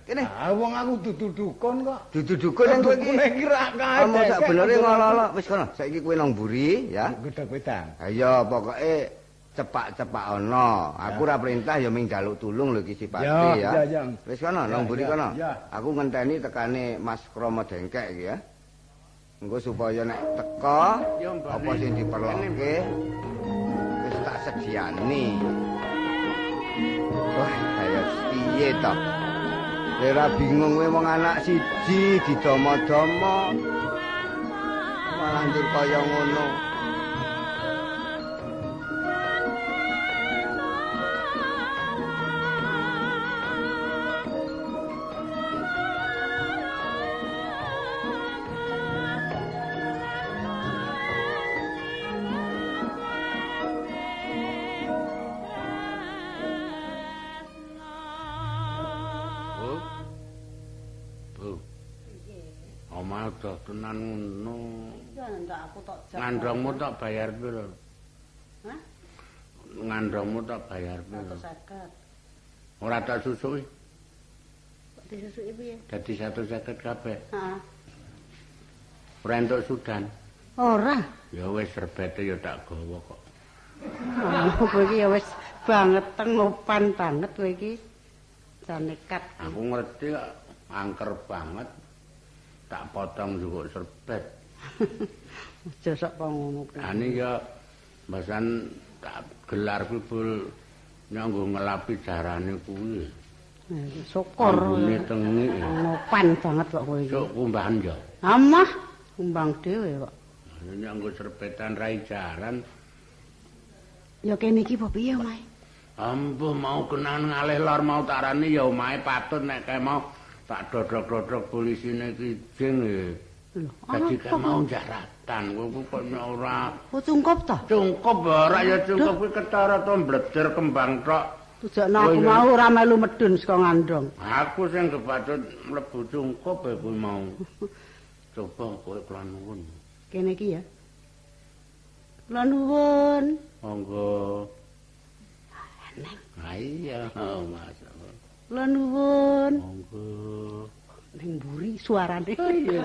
Kene. Ah, wong aku dudu dukun kok. Dudu dukun yang kowe iki. Dukune iki ra kae. Kamu sak benere ngololo. Wis kono, saiki kowe nang mburi ya. Gedhek wedang. Ayo pokoke cepak-cepak ana. Aku ora perintah ya ming jaluk tulung lho iki sipate Ya, ya. ya, ya. Wis kono Ya, nang mburi kono. ya. Aku ngenteni tekane Mas Kromo Dengkek iki ya. Engko supaya nek teka apa sing diperluke wis tak sediani. Wah, kaya piye to? Ora bingung kowe wong anak siji didomo-domo. Malah kaya ngono. Tenan ngono. Tok. Ngandrongmu tak bayar piro? Hah? Ngandrongmu tak bayar piro? 150. Ora tak susui, Kok disusuki piye? dadi 150 kabeh. Heeh. Ora entuk sudan. Ora. Ya wis serbete ya tak gawa kok. Kowe iki ya wis banget tengopan banget kowe iki. Jan nekat. Aku ngerti kok angker banget. Tak potong juga serbet. Aja sok ngono kuwi. Ani ya basan tak gelar kuwi bul nyanggo ngelapi jarane kuwi. Syukur. Ambune tengi. Ngopan banget kok kowe iki. Sok kumbahan ya. Amah kumbang dhewe kok. Nyanggo serbetan rai jaran. Ya kene iki apa piye, Mas? Ampuh mau kenan ngalih lor mau tarani ya omahe patut nek kae mau tak dodok-dodok polisine ki jeng. Lho, Dadi apa kae mau jaratan kowe kok ora Oh, cungkup to? cungkup ora ya cungkup kuwi ketara to mblejer kembang tok. Tujakno Oh, aku iya. mau ora melu medun saka ngandong. Aku sing kepatut mlebu cungkup e kuwi mau. Coba kowe kula nuwun. Kene iki ya. Kula nuwun. Monggo. Ha iya, Mas. Kula nuwun. Monggo. Ning mburi suarane. Oh iya,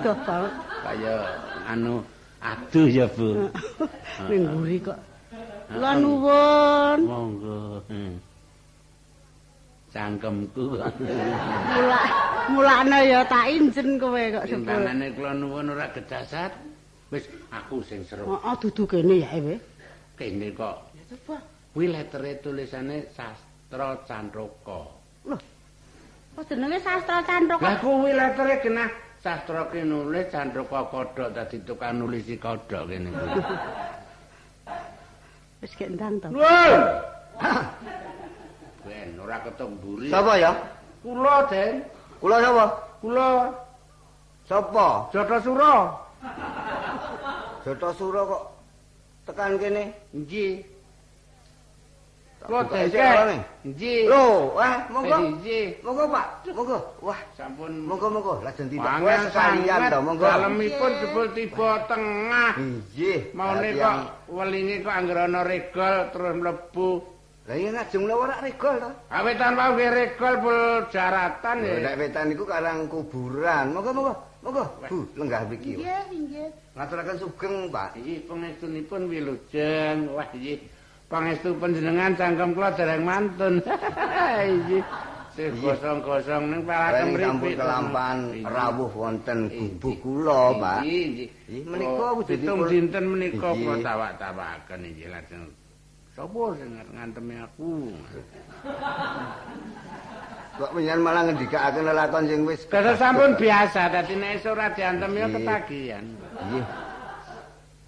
Doh banget. Kaya anu aduh ya, Bu. Ning mburi kok. Kula nuwun. Monggo. Cangkemku. Mula mulane ya tak injen kowe kok sebut. Timbangane kula nuwun ora gedasat. Wis aku sing seru. Heeh, dudu kene ya we. Kene kok. Ya coba. Kuwi letere tulisane Sastra Candraka. Loh. Kok jenenge sastra candra Lah kuwi letere genah sastra ki nulis Candraka kodhok dadi tukang nulisi kodhok kene kuwi. Wis gek ndang to. Woi. Ben ora ketok mburi. Sapa ya? Kula, Den. Kula sapa? Kula Sapa? Jatasura. Jatasura kok tekan kene. Nggih. Dengkek. orane. Nggih. Lho, wah, monggo. Nggih. Monggo, Pak. Monggo. Wah, Sampun monggo monggo. Lajeng tidak Pangan sekalian to, monggo. dalemipun jebul tiba tengah. Nggih. Maune kok welinge kok anggere ana regol terus mlebu. Lah iya ngajeng lho ora regol to. Awetan wae nggih regol bul jaratan ya. nek wetan niku karang kuburan. Monggo monggo. Monggo. Bu, lenggah mriki. Nggih, nggih. Ngaturaken sugeng, Pak. Iki pangestunipun wilujeng. Wah iki pangestu panjenengan cangkem kula dereng mantun. Iki sing gosong-gosong ning sampun mriki. kelampan Iya. rawuh wonten gubuk kula, Pak. Nggih, menika Oh, wujudipun- Pitung dinten menika kula tawak-tawakaken iki lajeng. Sapa sing ngantemi aku? Kok menyan malah ngendikaaken lelakon sing wis Kasa sampun biasa dadi nek esuk ora diantem ya ketagihan. Nggih.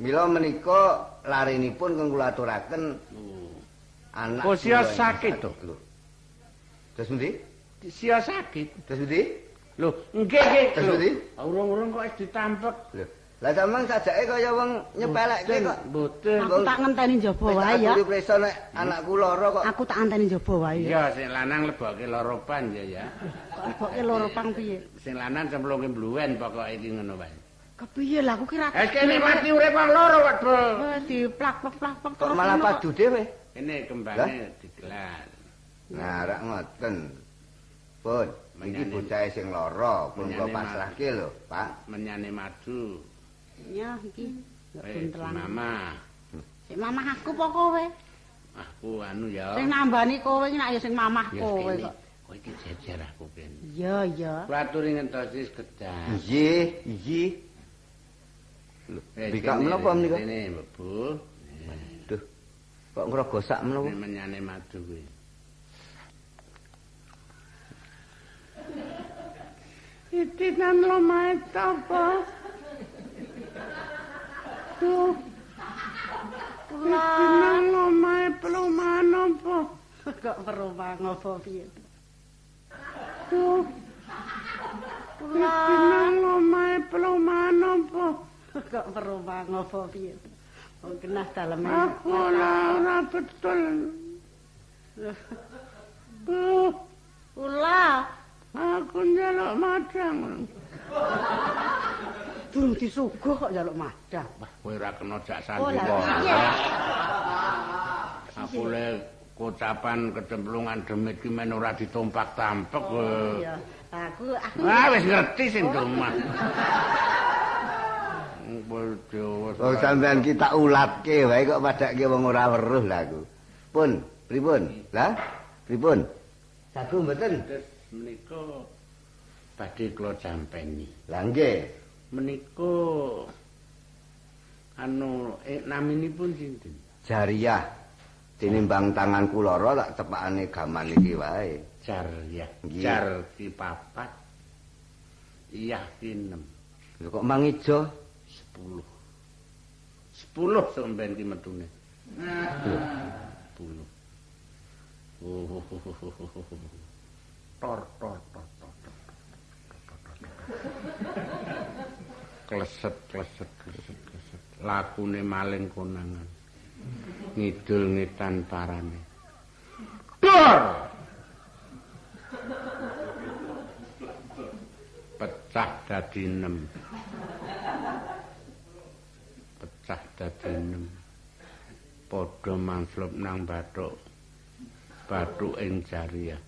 Mila menika larinipun kang kula aturaken anak. Kok sia kula yang sakit, to? Terus pundi? Sia sakit. Terus pundi? Lho, nggih nggih. Terus ndi? Urung-urung kok wis ditampek. Lho, lah sampean sajake kaya wong nyepelekke kok. Mboten. Aku tak ngenteni njaba wae ya. tak preso nek anakku lara kok. Aku tak ngenteni njaba wae ya. Iya, sing lanang leboke loro pan ya ya. Pokoke loro pang piye? Sing lanang cemplunge mbluwen pokoke iki ngono wae. Kepiye lah aku kira. Eh kene mati urip wong loro waduh. Wes diplak-plak-plak Kok malah padu dhewe. Ini kembangnya digelar. Nah, rak ngoten. Pun, iki bocah sing lara, pun kok pasrahke lho, Pak. Menyane madu. Ya iki. Nggak Eh, buntelan. mama. Sing mamah aku apa kowe? Aku anu ya. Sing nambani kowe iki nek ya sing mamah kowe kok. Kok iki jejer aku kene. Iya, iya. Kuaturi ngentosis kedah. Nggih, nggih. Eh, bikak menapa menika? Kene, Bu. Duh. Kok ngrogosak menapa? Menyane madu kuwi. Itinan lomae apa? Tuh. Itinan lomae peluman apa? Kok perumah ngopo piye? Tuh. Itinan lomae peluman apa? Kok perumah ngopo piye? Wong kenah daleme. Aku ora betul. Tuh. Ula, Aku njaluk madang. durung disuguh kok njaluk madang. Wah, kowe ora kena jak Oh, sandi lah, kok. iya. Aku le kocapan kecemplungan demit ki men ora ditompak-tampek kowe. Iya. Aku aku Wah, wis ngerti sing domah. Wong sampean ki tak ulatke wae kok padake wong ora weruh lah aku. Pun, pripun? Lah, pripun? Sagu mboten? Terus menika badhe kula jampeni. Lah nggih. Menika anu eh, naminipun sinten? Jariah. Tinimbang tanganku lara tak tepakane gaman iki wae. Jar ya. Nggih. Jar ki papat. Iya ki. Lho kok mang ijo? 10. 10 sampean ki metune. Sepuluh. Tor, tor, tor, tor, tor. Kleset, kleset, kleset, kleset. Lakune maling konangan. Ngidul ngitan parane. Dor! Pecah dadi 6. sah dadenem padha manslop nang bathuk bathuk jariah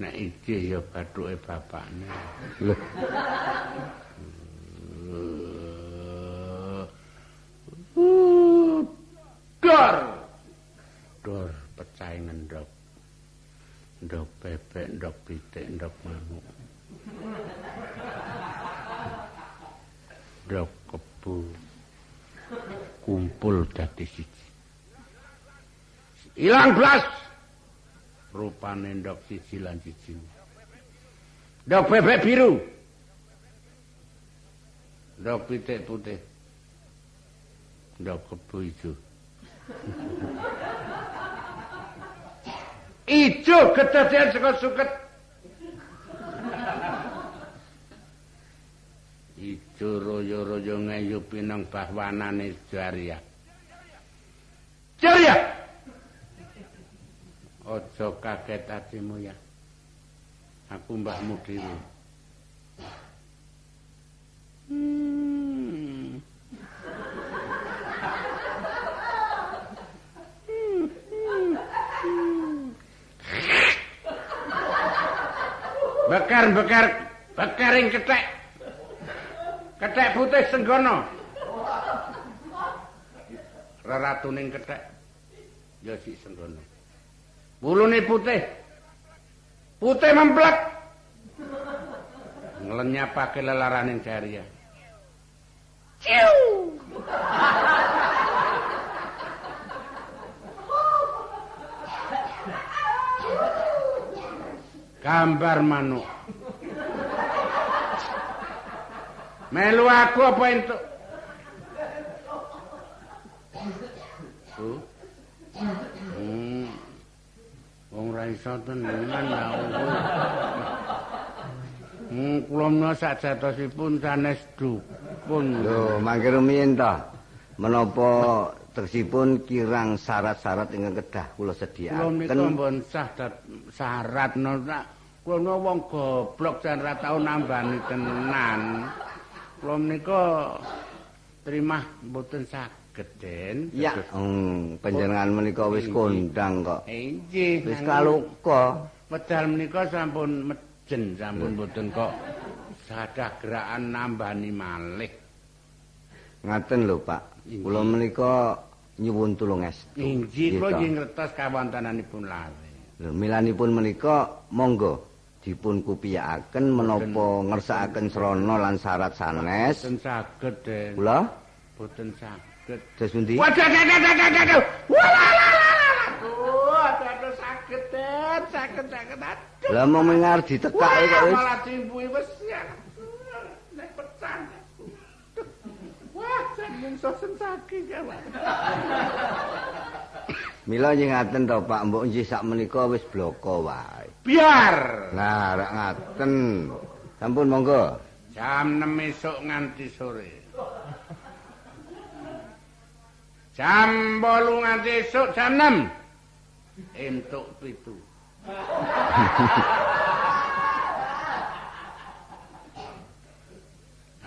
nek iki ya bathuke bapakne. Dor dor pecah ngendok ndok bebek ndok pitik ndok manuk. Ndok kebu Kumpul dadi siji. Ilang blas. Rupane ndok siji lan siji. Ndok bebek biru. Ndok pitik putih. Ndok kebu ijo. Ijo kedadian saka suket. Ijo royo-royo ngeyupi nang bahwanane Jaria. Jaria! Aja kaget atimu ya. Aku mbahmu dhewe. Hmm. Bekar bekar bekaring ketek. Ketek putih senggono. Reratuning ketek. Ya si senggono. Bulune putih. Putih memplek. Nglenyapake lelaraning jariah. Ciu. Gambar manuk. Melu aku apa entuk? Bu. Hmm. Wong ra iso tenan ya. Hmm, kula menawa sajatosipun sanes dukun. Lho, mangke rumiyin to. Menapa tersipun kirang syarat-syarat ingkang kedah kula Kula sediakaken. menika mbon sah syarat no nak kula wong goblok jan ra tau nambani tenan. Kula menika terima mboten saged den. Ya, hmm, panjenengan menika wis kondang kok. Inggih. Wis kaluka. Medal menika sampun mejen sampun mboten kok sadah gerakan nambani malih. Ngaten lho, Pak. Kula menika nyuwun tulung estu. Inggih kula nggih ngertos kawontenanipun lare. Lho, milanipun menika monggo dipun kupiyakaken menapa ngersakaken srana lan syarat sanes. Boten saged den. Kula Boten saged. dos pundi? Waduh, waduh, waduh, waduh, waduh. Walalalala. Aduh, aduh, aduh, sakit, Den. Sakit, sakit, aduh. Lah mau mengar ditekake kok Wah, wis. malah wis ya. Nek pecah. Wah, saking sosen saking ya. Mila nggih ngaten to, Pak. Mbok nggih sak menika wis bloko wae. Biar. Nah, rak ngaten. Sampun monggo. Jam 6 esuk nganti sore. Jam 8 nganti esuk jam 6. Entuk pitu.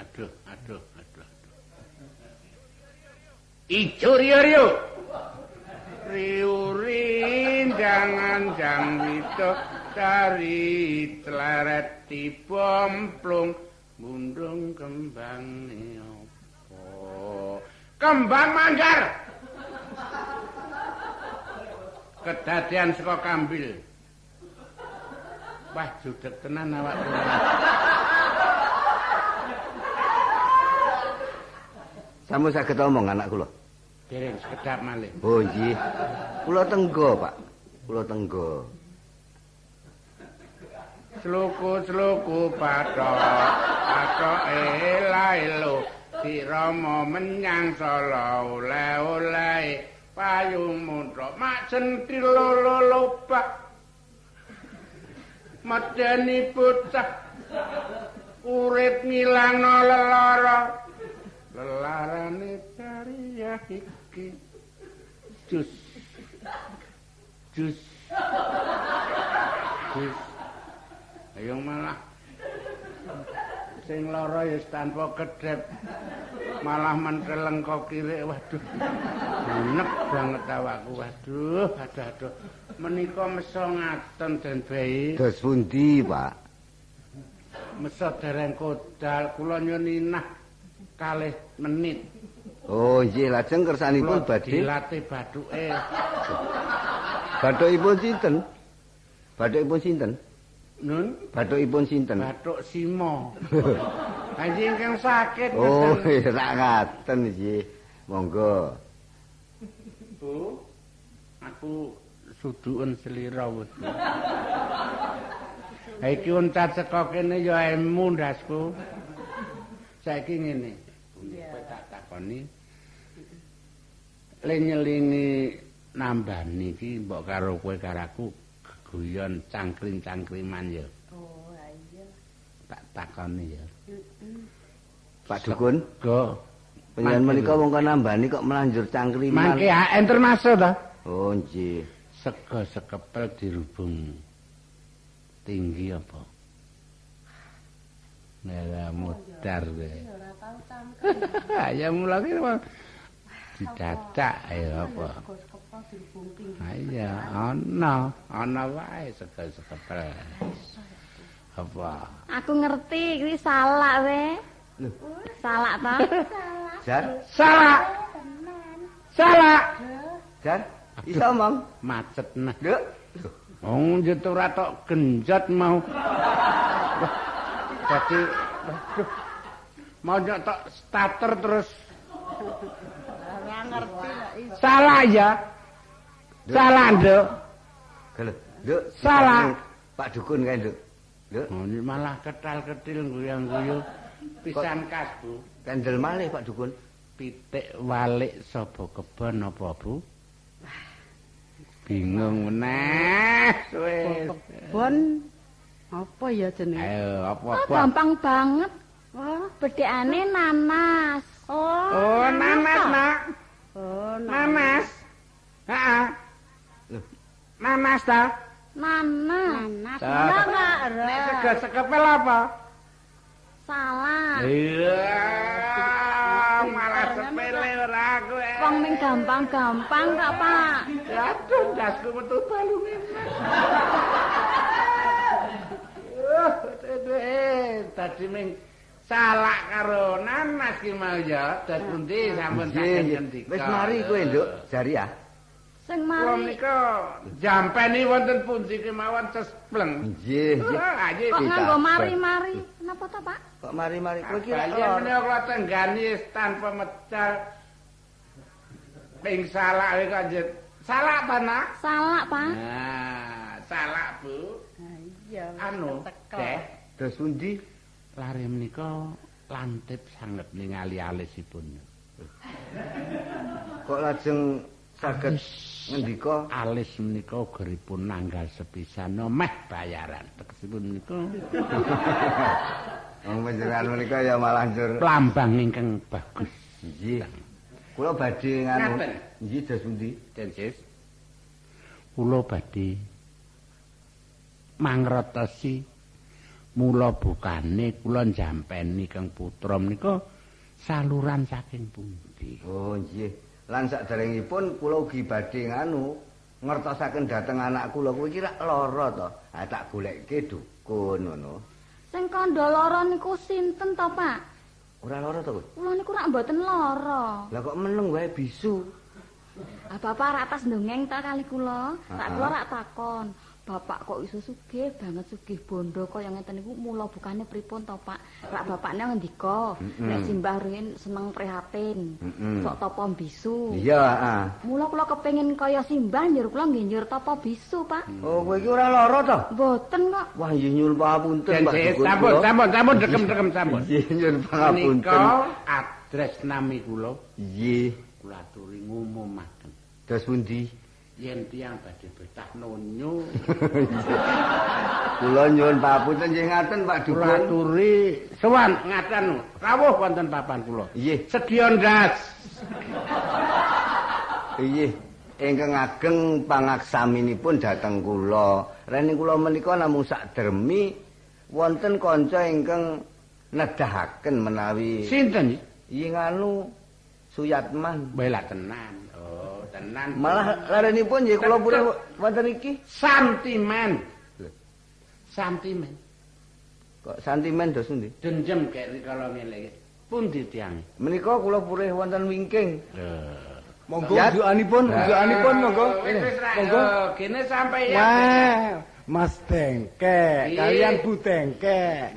aduh, aduh, aduh, aduh. Ijo rio rio. Riurin jangan jang wito dari teleret dibomplung mundung kembang opo kembang manggar kedadian saka kambil wah judek tenan awak Sampun saged omong anak kula. dereng sekedap malih Oh nggih. Kula tenggo, Pak. Kula tenggo. Sluku-sluku patok, patok ela-elo, si Rama menyang solo oleh-oleh, payung muntok, mak centil lolo-lopak. Medeni bocah, urip ngilangno lelara, lelarane karya iki. Jus, jus, jus. Ayo malah. Sing lara ya tanpa kedep malah menteleng kok kiri waduh. Enek banget awakku waduh aduh aduh. Menika meso ngaten den bayi. Dos pundi, Pak? meso dereng kodal kula nyun inah kalih menit. Oh nggih, lajeng kersanipun badhe. dilatih bathuke bathukipun sinten? Bathukipun sinten? Nun Bathukipun sinten? bathuk simo anjing kang sakit Oh, rak ngaten nggih. Monggo. Bu, aku suduken selira. Ha iki uncat saka kene ya emu ndasku. Saiki ngene. Kowe tak takoni. Le nyelingi nambani iki mbok karo kowe karo aku geguyon cangkring-cangkriman ya. Oh, iya. Tak takoni ya. Pak Dukun, Go. panjenengan Mangke menika wong nambani kok melanjur cangkriman. Mangke AN termasuk ta? Oh nggih. Sego sekepel dirubung tinggi apa? Nela mudar kowe. Ora tau cangkem. Ya mula ki apa? Didadak ya apa? Iya ana, ana wae sego sekepel. Apa? Aku ngerti kuwi salak we. Salak ta? Jar, Salah. Salah. Jar, iso omong. Macet nah. Lho. Wong njetur tok genjot mau. Dadi waduh. Mau nyetok starter terus Ora ngerti lah iso. salah ya. Salah, Nduk. Lho, lho. Salah. Pak Dukun kae, Nduk. Lho, Oh, malah ketal-ketil guyang-guyu. Pisan kas, Bu. kendel malih Pak Dukun. Pitik walik sapa kebon apa, Bu? Bingung meneh wis. Bon Apa ya jenenge? Ayo, apa Oh, gampang banget. Oh, Bedekane nanas. oh. Oh, nanas, Nak. Oh, Nanas. Heeh. Nanas ta? Nanas. nanas. Tak. Enggak, enggak. Nek sego sekepel apa? Salah. Iya. Malah sepele ora kowe. Wong ming gampang-gampang kok, Pak. Aduh, dasku metu balunge. Eh, tadi ming salah karo nanas ki mau ya. Dadi pundi sampun nggih. ngendika. Wis mari kowe, Nduk. Jari ya. Sing Kula mari. menika jampeni wonten pundi kemawon cespleng. Nggih, nggih. Kok nganggo mari-mari? Napa to, Pak? Kok mari-mari kowe iki Bayan lor. menika kula tenggani tanpa medal. Ping salah kowe kanjeng. Salah ta, Nak? Salah, Pak. Nah, salah, Bu. Iya. Anu. Deh. Dos pundi? Lare menika lantip sanget ningali alisipun. Kok lajeng saged ngendika Alis menika geripun nanggal sepisan no meh bayaran. Tegesipun menika Wong panjenengan menika ya malah njur. lambang ingkang bagus. Nggih. Kula badhe nganu. Nggih, dos pundi? Densis. Kula badhe mangratosi mula bukane kula jampeni Kang Putra menika saluran saking pundi. Oh, nggih. Lan saderengipun kula ugi badhe nganu ngertosaken dhateng anak kula kuwi iki rak lara to. Ha tak goleke dukun ngono. Sing kandha lara niku sinten to, Pak? Ora lara to? Kula niku rak mboten lara. Lah kok meneng wae bisu. Ah, Bapak rak tas ndongeng ta kali kula. Tak Ah. kula rak takon. Bapak kok iso sugih banget sugih bondo kaya ngeten niku mula bukane pripun to, Pak? Rak bapakne ngendika, Mm-mm. nek Simbah Ruhin seneng prihatin. Mm-mm. Sok tapa bisu. Iya, ah. Mula kula kepengin kaya Simbah njur kula nggih njur tapa bisu, Pak. Oh, kowe iki ora lara to? Mboten kok. Wah, nggih nyuwun pangapunten, Pak sampun, kula. sampun, sampun, dekem-dekem sampun. Nggih, nyuwun pangapunten. Menika adres nami kula Nggih. kula aturi ngumumaken. Dos pundi? Yen tiyang badhe betah nonyo, Kula nyuwun pangapunten nggih ngaten Pak Dukun. aturi sowan ngaten rawuh wonten papan kula. Nggih, Sedya ndas. nggih. Ingkang ageng pangaksaminipun dhateng kula. Rene kula menika namung sakdermi wonten kanca ingkang nedahaken menawi Sinten? Iya nganu Suyatman. Bela tenan. Tenan. Malah larenipun nggih kula purih wonten iki. santimen. Santimen. Kok santimen dos pundi? Denjem kek rikala ngene iki. Pundi tiyang? Menika kula purih wonten wingking. Monggo unjukanipun, unjukanipun monggo. Wis ra. Monggo. Oh, Kene sampai ya. Wah, Mas Dengkek, Iya. kalian Bu Dengkek.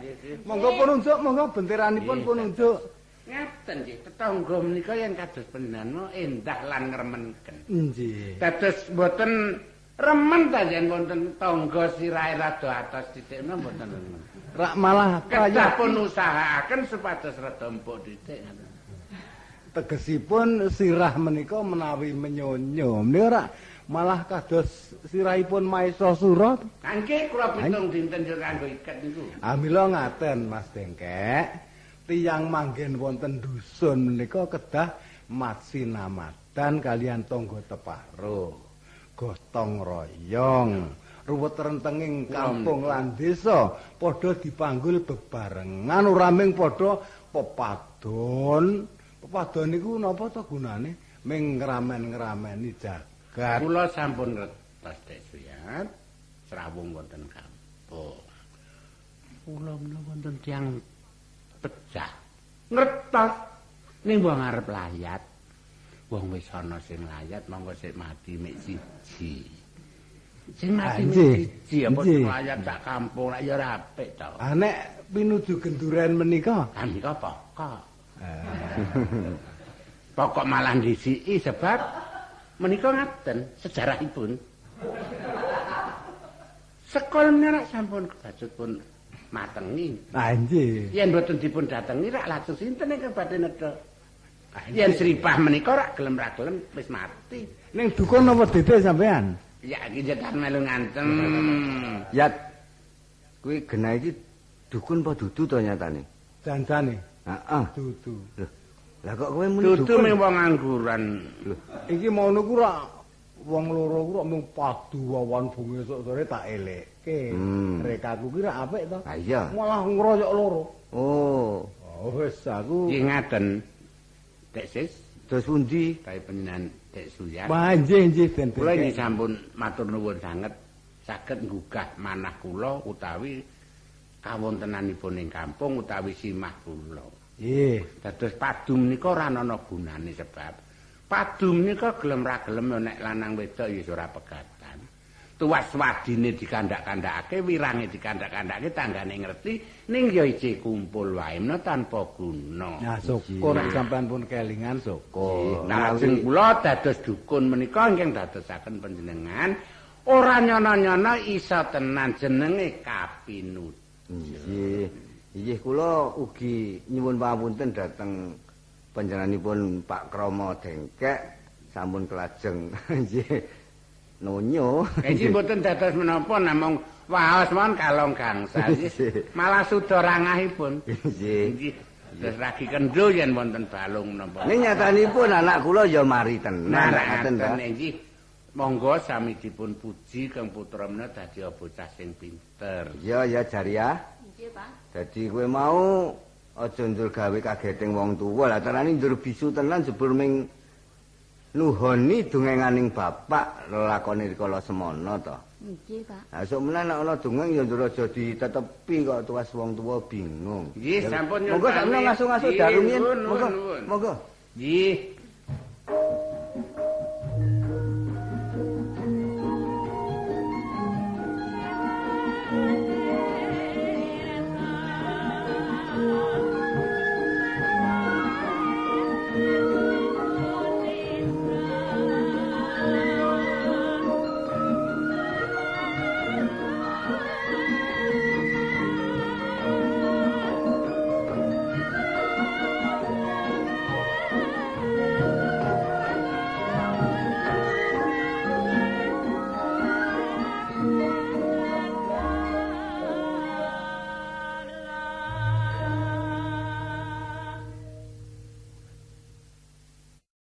Monggo pun unjuk, monggo benteranipun pun unjuk. Ngaten nggih, tetangga menika yen kados panjenengan endah lan ngremenken. Nggih. Dados mboten remen ta yen wonten tangga sirahe rada atos titik menawa mboten remen. Rak malah kaya pun usahaaken supados rada empuk titik ngoten. tegesipun sirah menika menawi menyonyo. Menika rak malah kados sirahipun Maesa Sura. Kangge kula pitung dinten yo kanggo iket niku. Amila ngaten Mas Dengkek. Tiyang manggen wonten dusun menika kedah matsinamadan kalian tangga teparo. Gotong royong. Ruwet rentenging kampung lan desa padha dipanggul bebarengan ora mung padha pepadon. Pepadon niku napa to gunane? Ming ngramen-ngrameni jagat. Kula sampun ngertos Dek Suyat, srawung wonten kampung. Kula menawa wonten tiyang pecah. Ngertos ning wong arep layat. Wong wis ana sing layat monggo sik mati mek siji. Sing mati mek siji apa sing layat sak kampung lak ya ora apik to. Ah nek pinuju genduren menika Ah nika pokok. Pokok malah disiki sebab menika ngaten sejarahipun. Sekol menika sampun kebacut pun matengi. Ah nggih. Yen boten dipun datengi rak lajeng sinten ingkang badhe nedha. Yen sripah menika rak gelem ra gelem wis mati. Ning dukun napa dite sampean? Ya iki jekan melu ngantem. Yat. kuwi genah iki dukun apa dudu to nyatane? Janjane Heeh. dudu. Loh. Lah kok kowe muni Dudu dukun? ming wong ngangguran. Loh, Iki mau niku ra wong loro ku ra mung padu wawan bungi esuk sore tak elekke. Hmm. Rekaku ki ra apik to. Ah iya. Malah ngroyok loro. Oh, Oh wis aku Iki ngaten. Dek Sis, terus pundi? kae panjenengan Dek Suya. Panjih nggih den. Kula ini sampun matur nuwun sanget saged nggugah manah kula utawi kawontenanipun ing kampung utawi simah kula. Nggih. Dados padum nika ora ana gunane sebab padum nika gelem ra gelem nek lanang wedok ya ora pegatan. Tuwas wadine dikandak-kandakake, wirange dikandak-kandakake, tanggane ngerti ning ya ije kumpul wae menawa tanpa guna. Nah, syukur sampean pun kelingan syukur. Nah, lajeng kula dados dukun menika ingkang dadosaken panjenengan ora nyono-nyono isa tenan jenenge kapinut. Nggih. Nggih kula ugi nyuwun pangapunten dhateng panjenenganipun Pak Kromo Dengkek sampun kelajeng nggih nonyo. Iki mboten dados menapa namung waos mawon kalong gangsal. Malah suda rangahipun. Nggih. Terus ragi kendo yen wonten balung menapa. Ning nyatanipun anak kula ya mari tenan Nah, ngaten ta. ngaten nggih. Monggo sami dipun puji kang putra menika dadi bocah sing pinter. Ya ya Jaria. Nggih, Pak. Dadi kowe mau aja njur gawe kageting wong tuwa. Lah terane njur bisu tenan jebul ming nuhoni dongenganing bapak lelakone rikala semana to. Nggih, Pak. Sok menawa nek ana dongeng ya njur aja ditetepi kok tuwas wong tuwa bingung. Nggih, sampun nyuwun Monggo Nggih, darumien. nuwun, Monggo. Monggo. Nggih.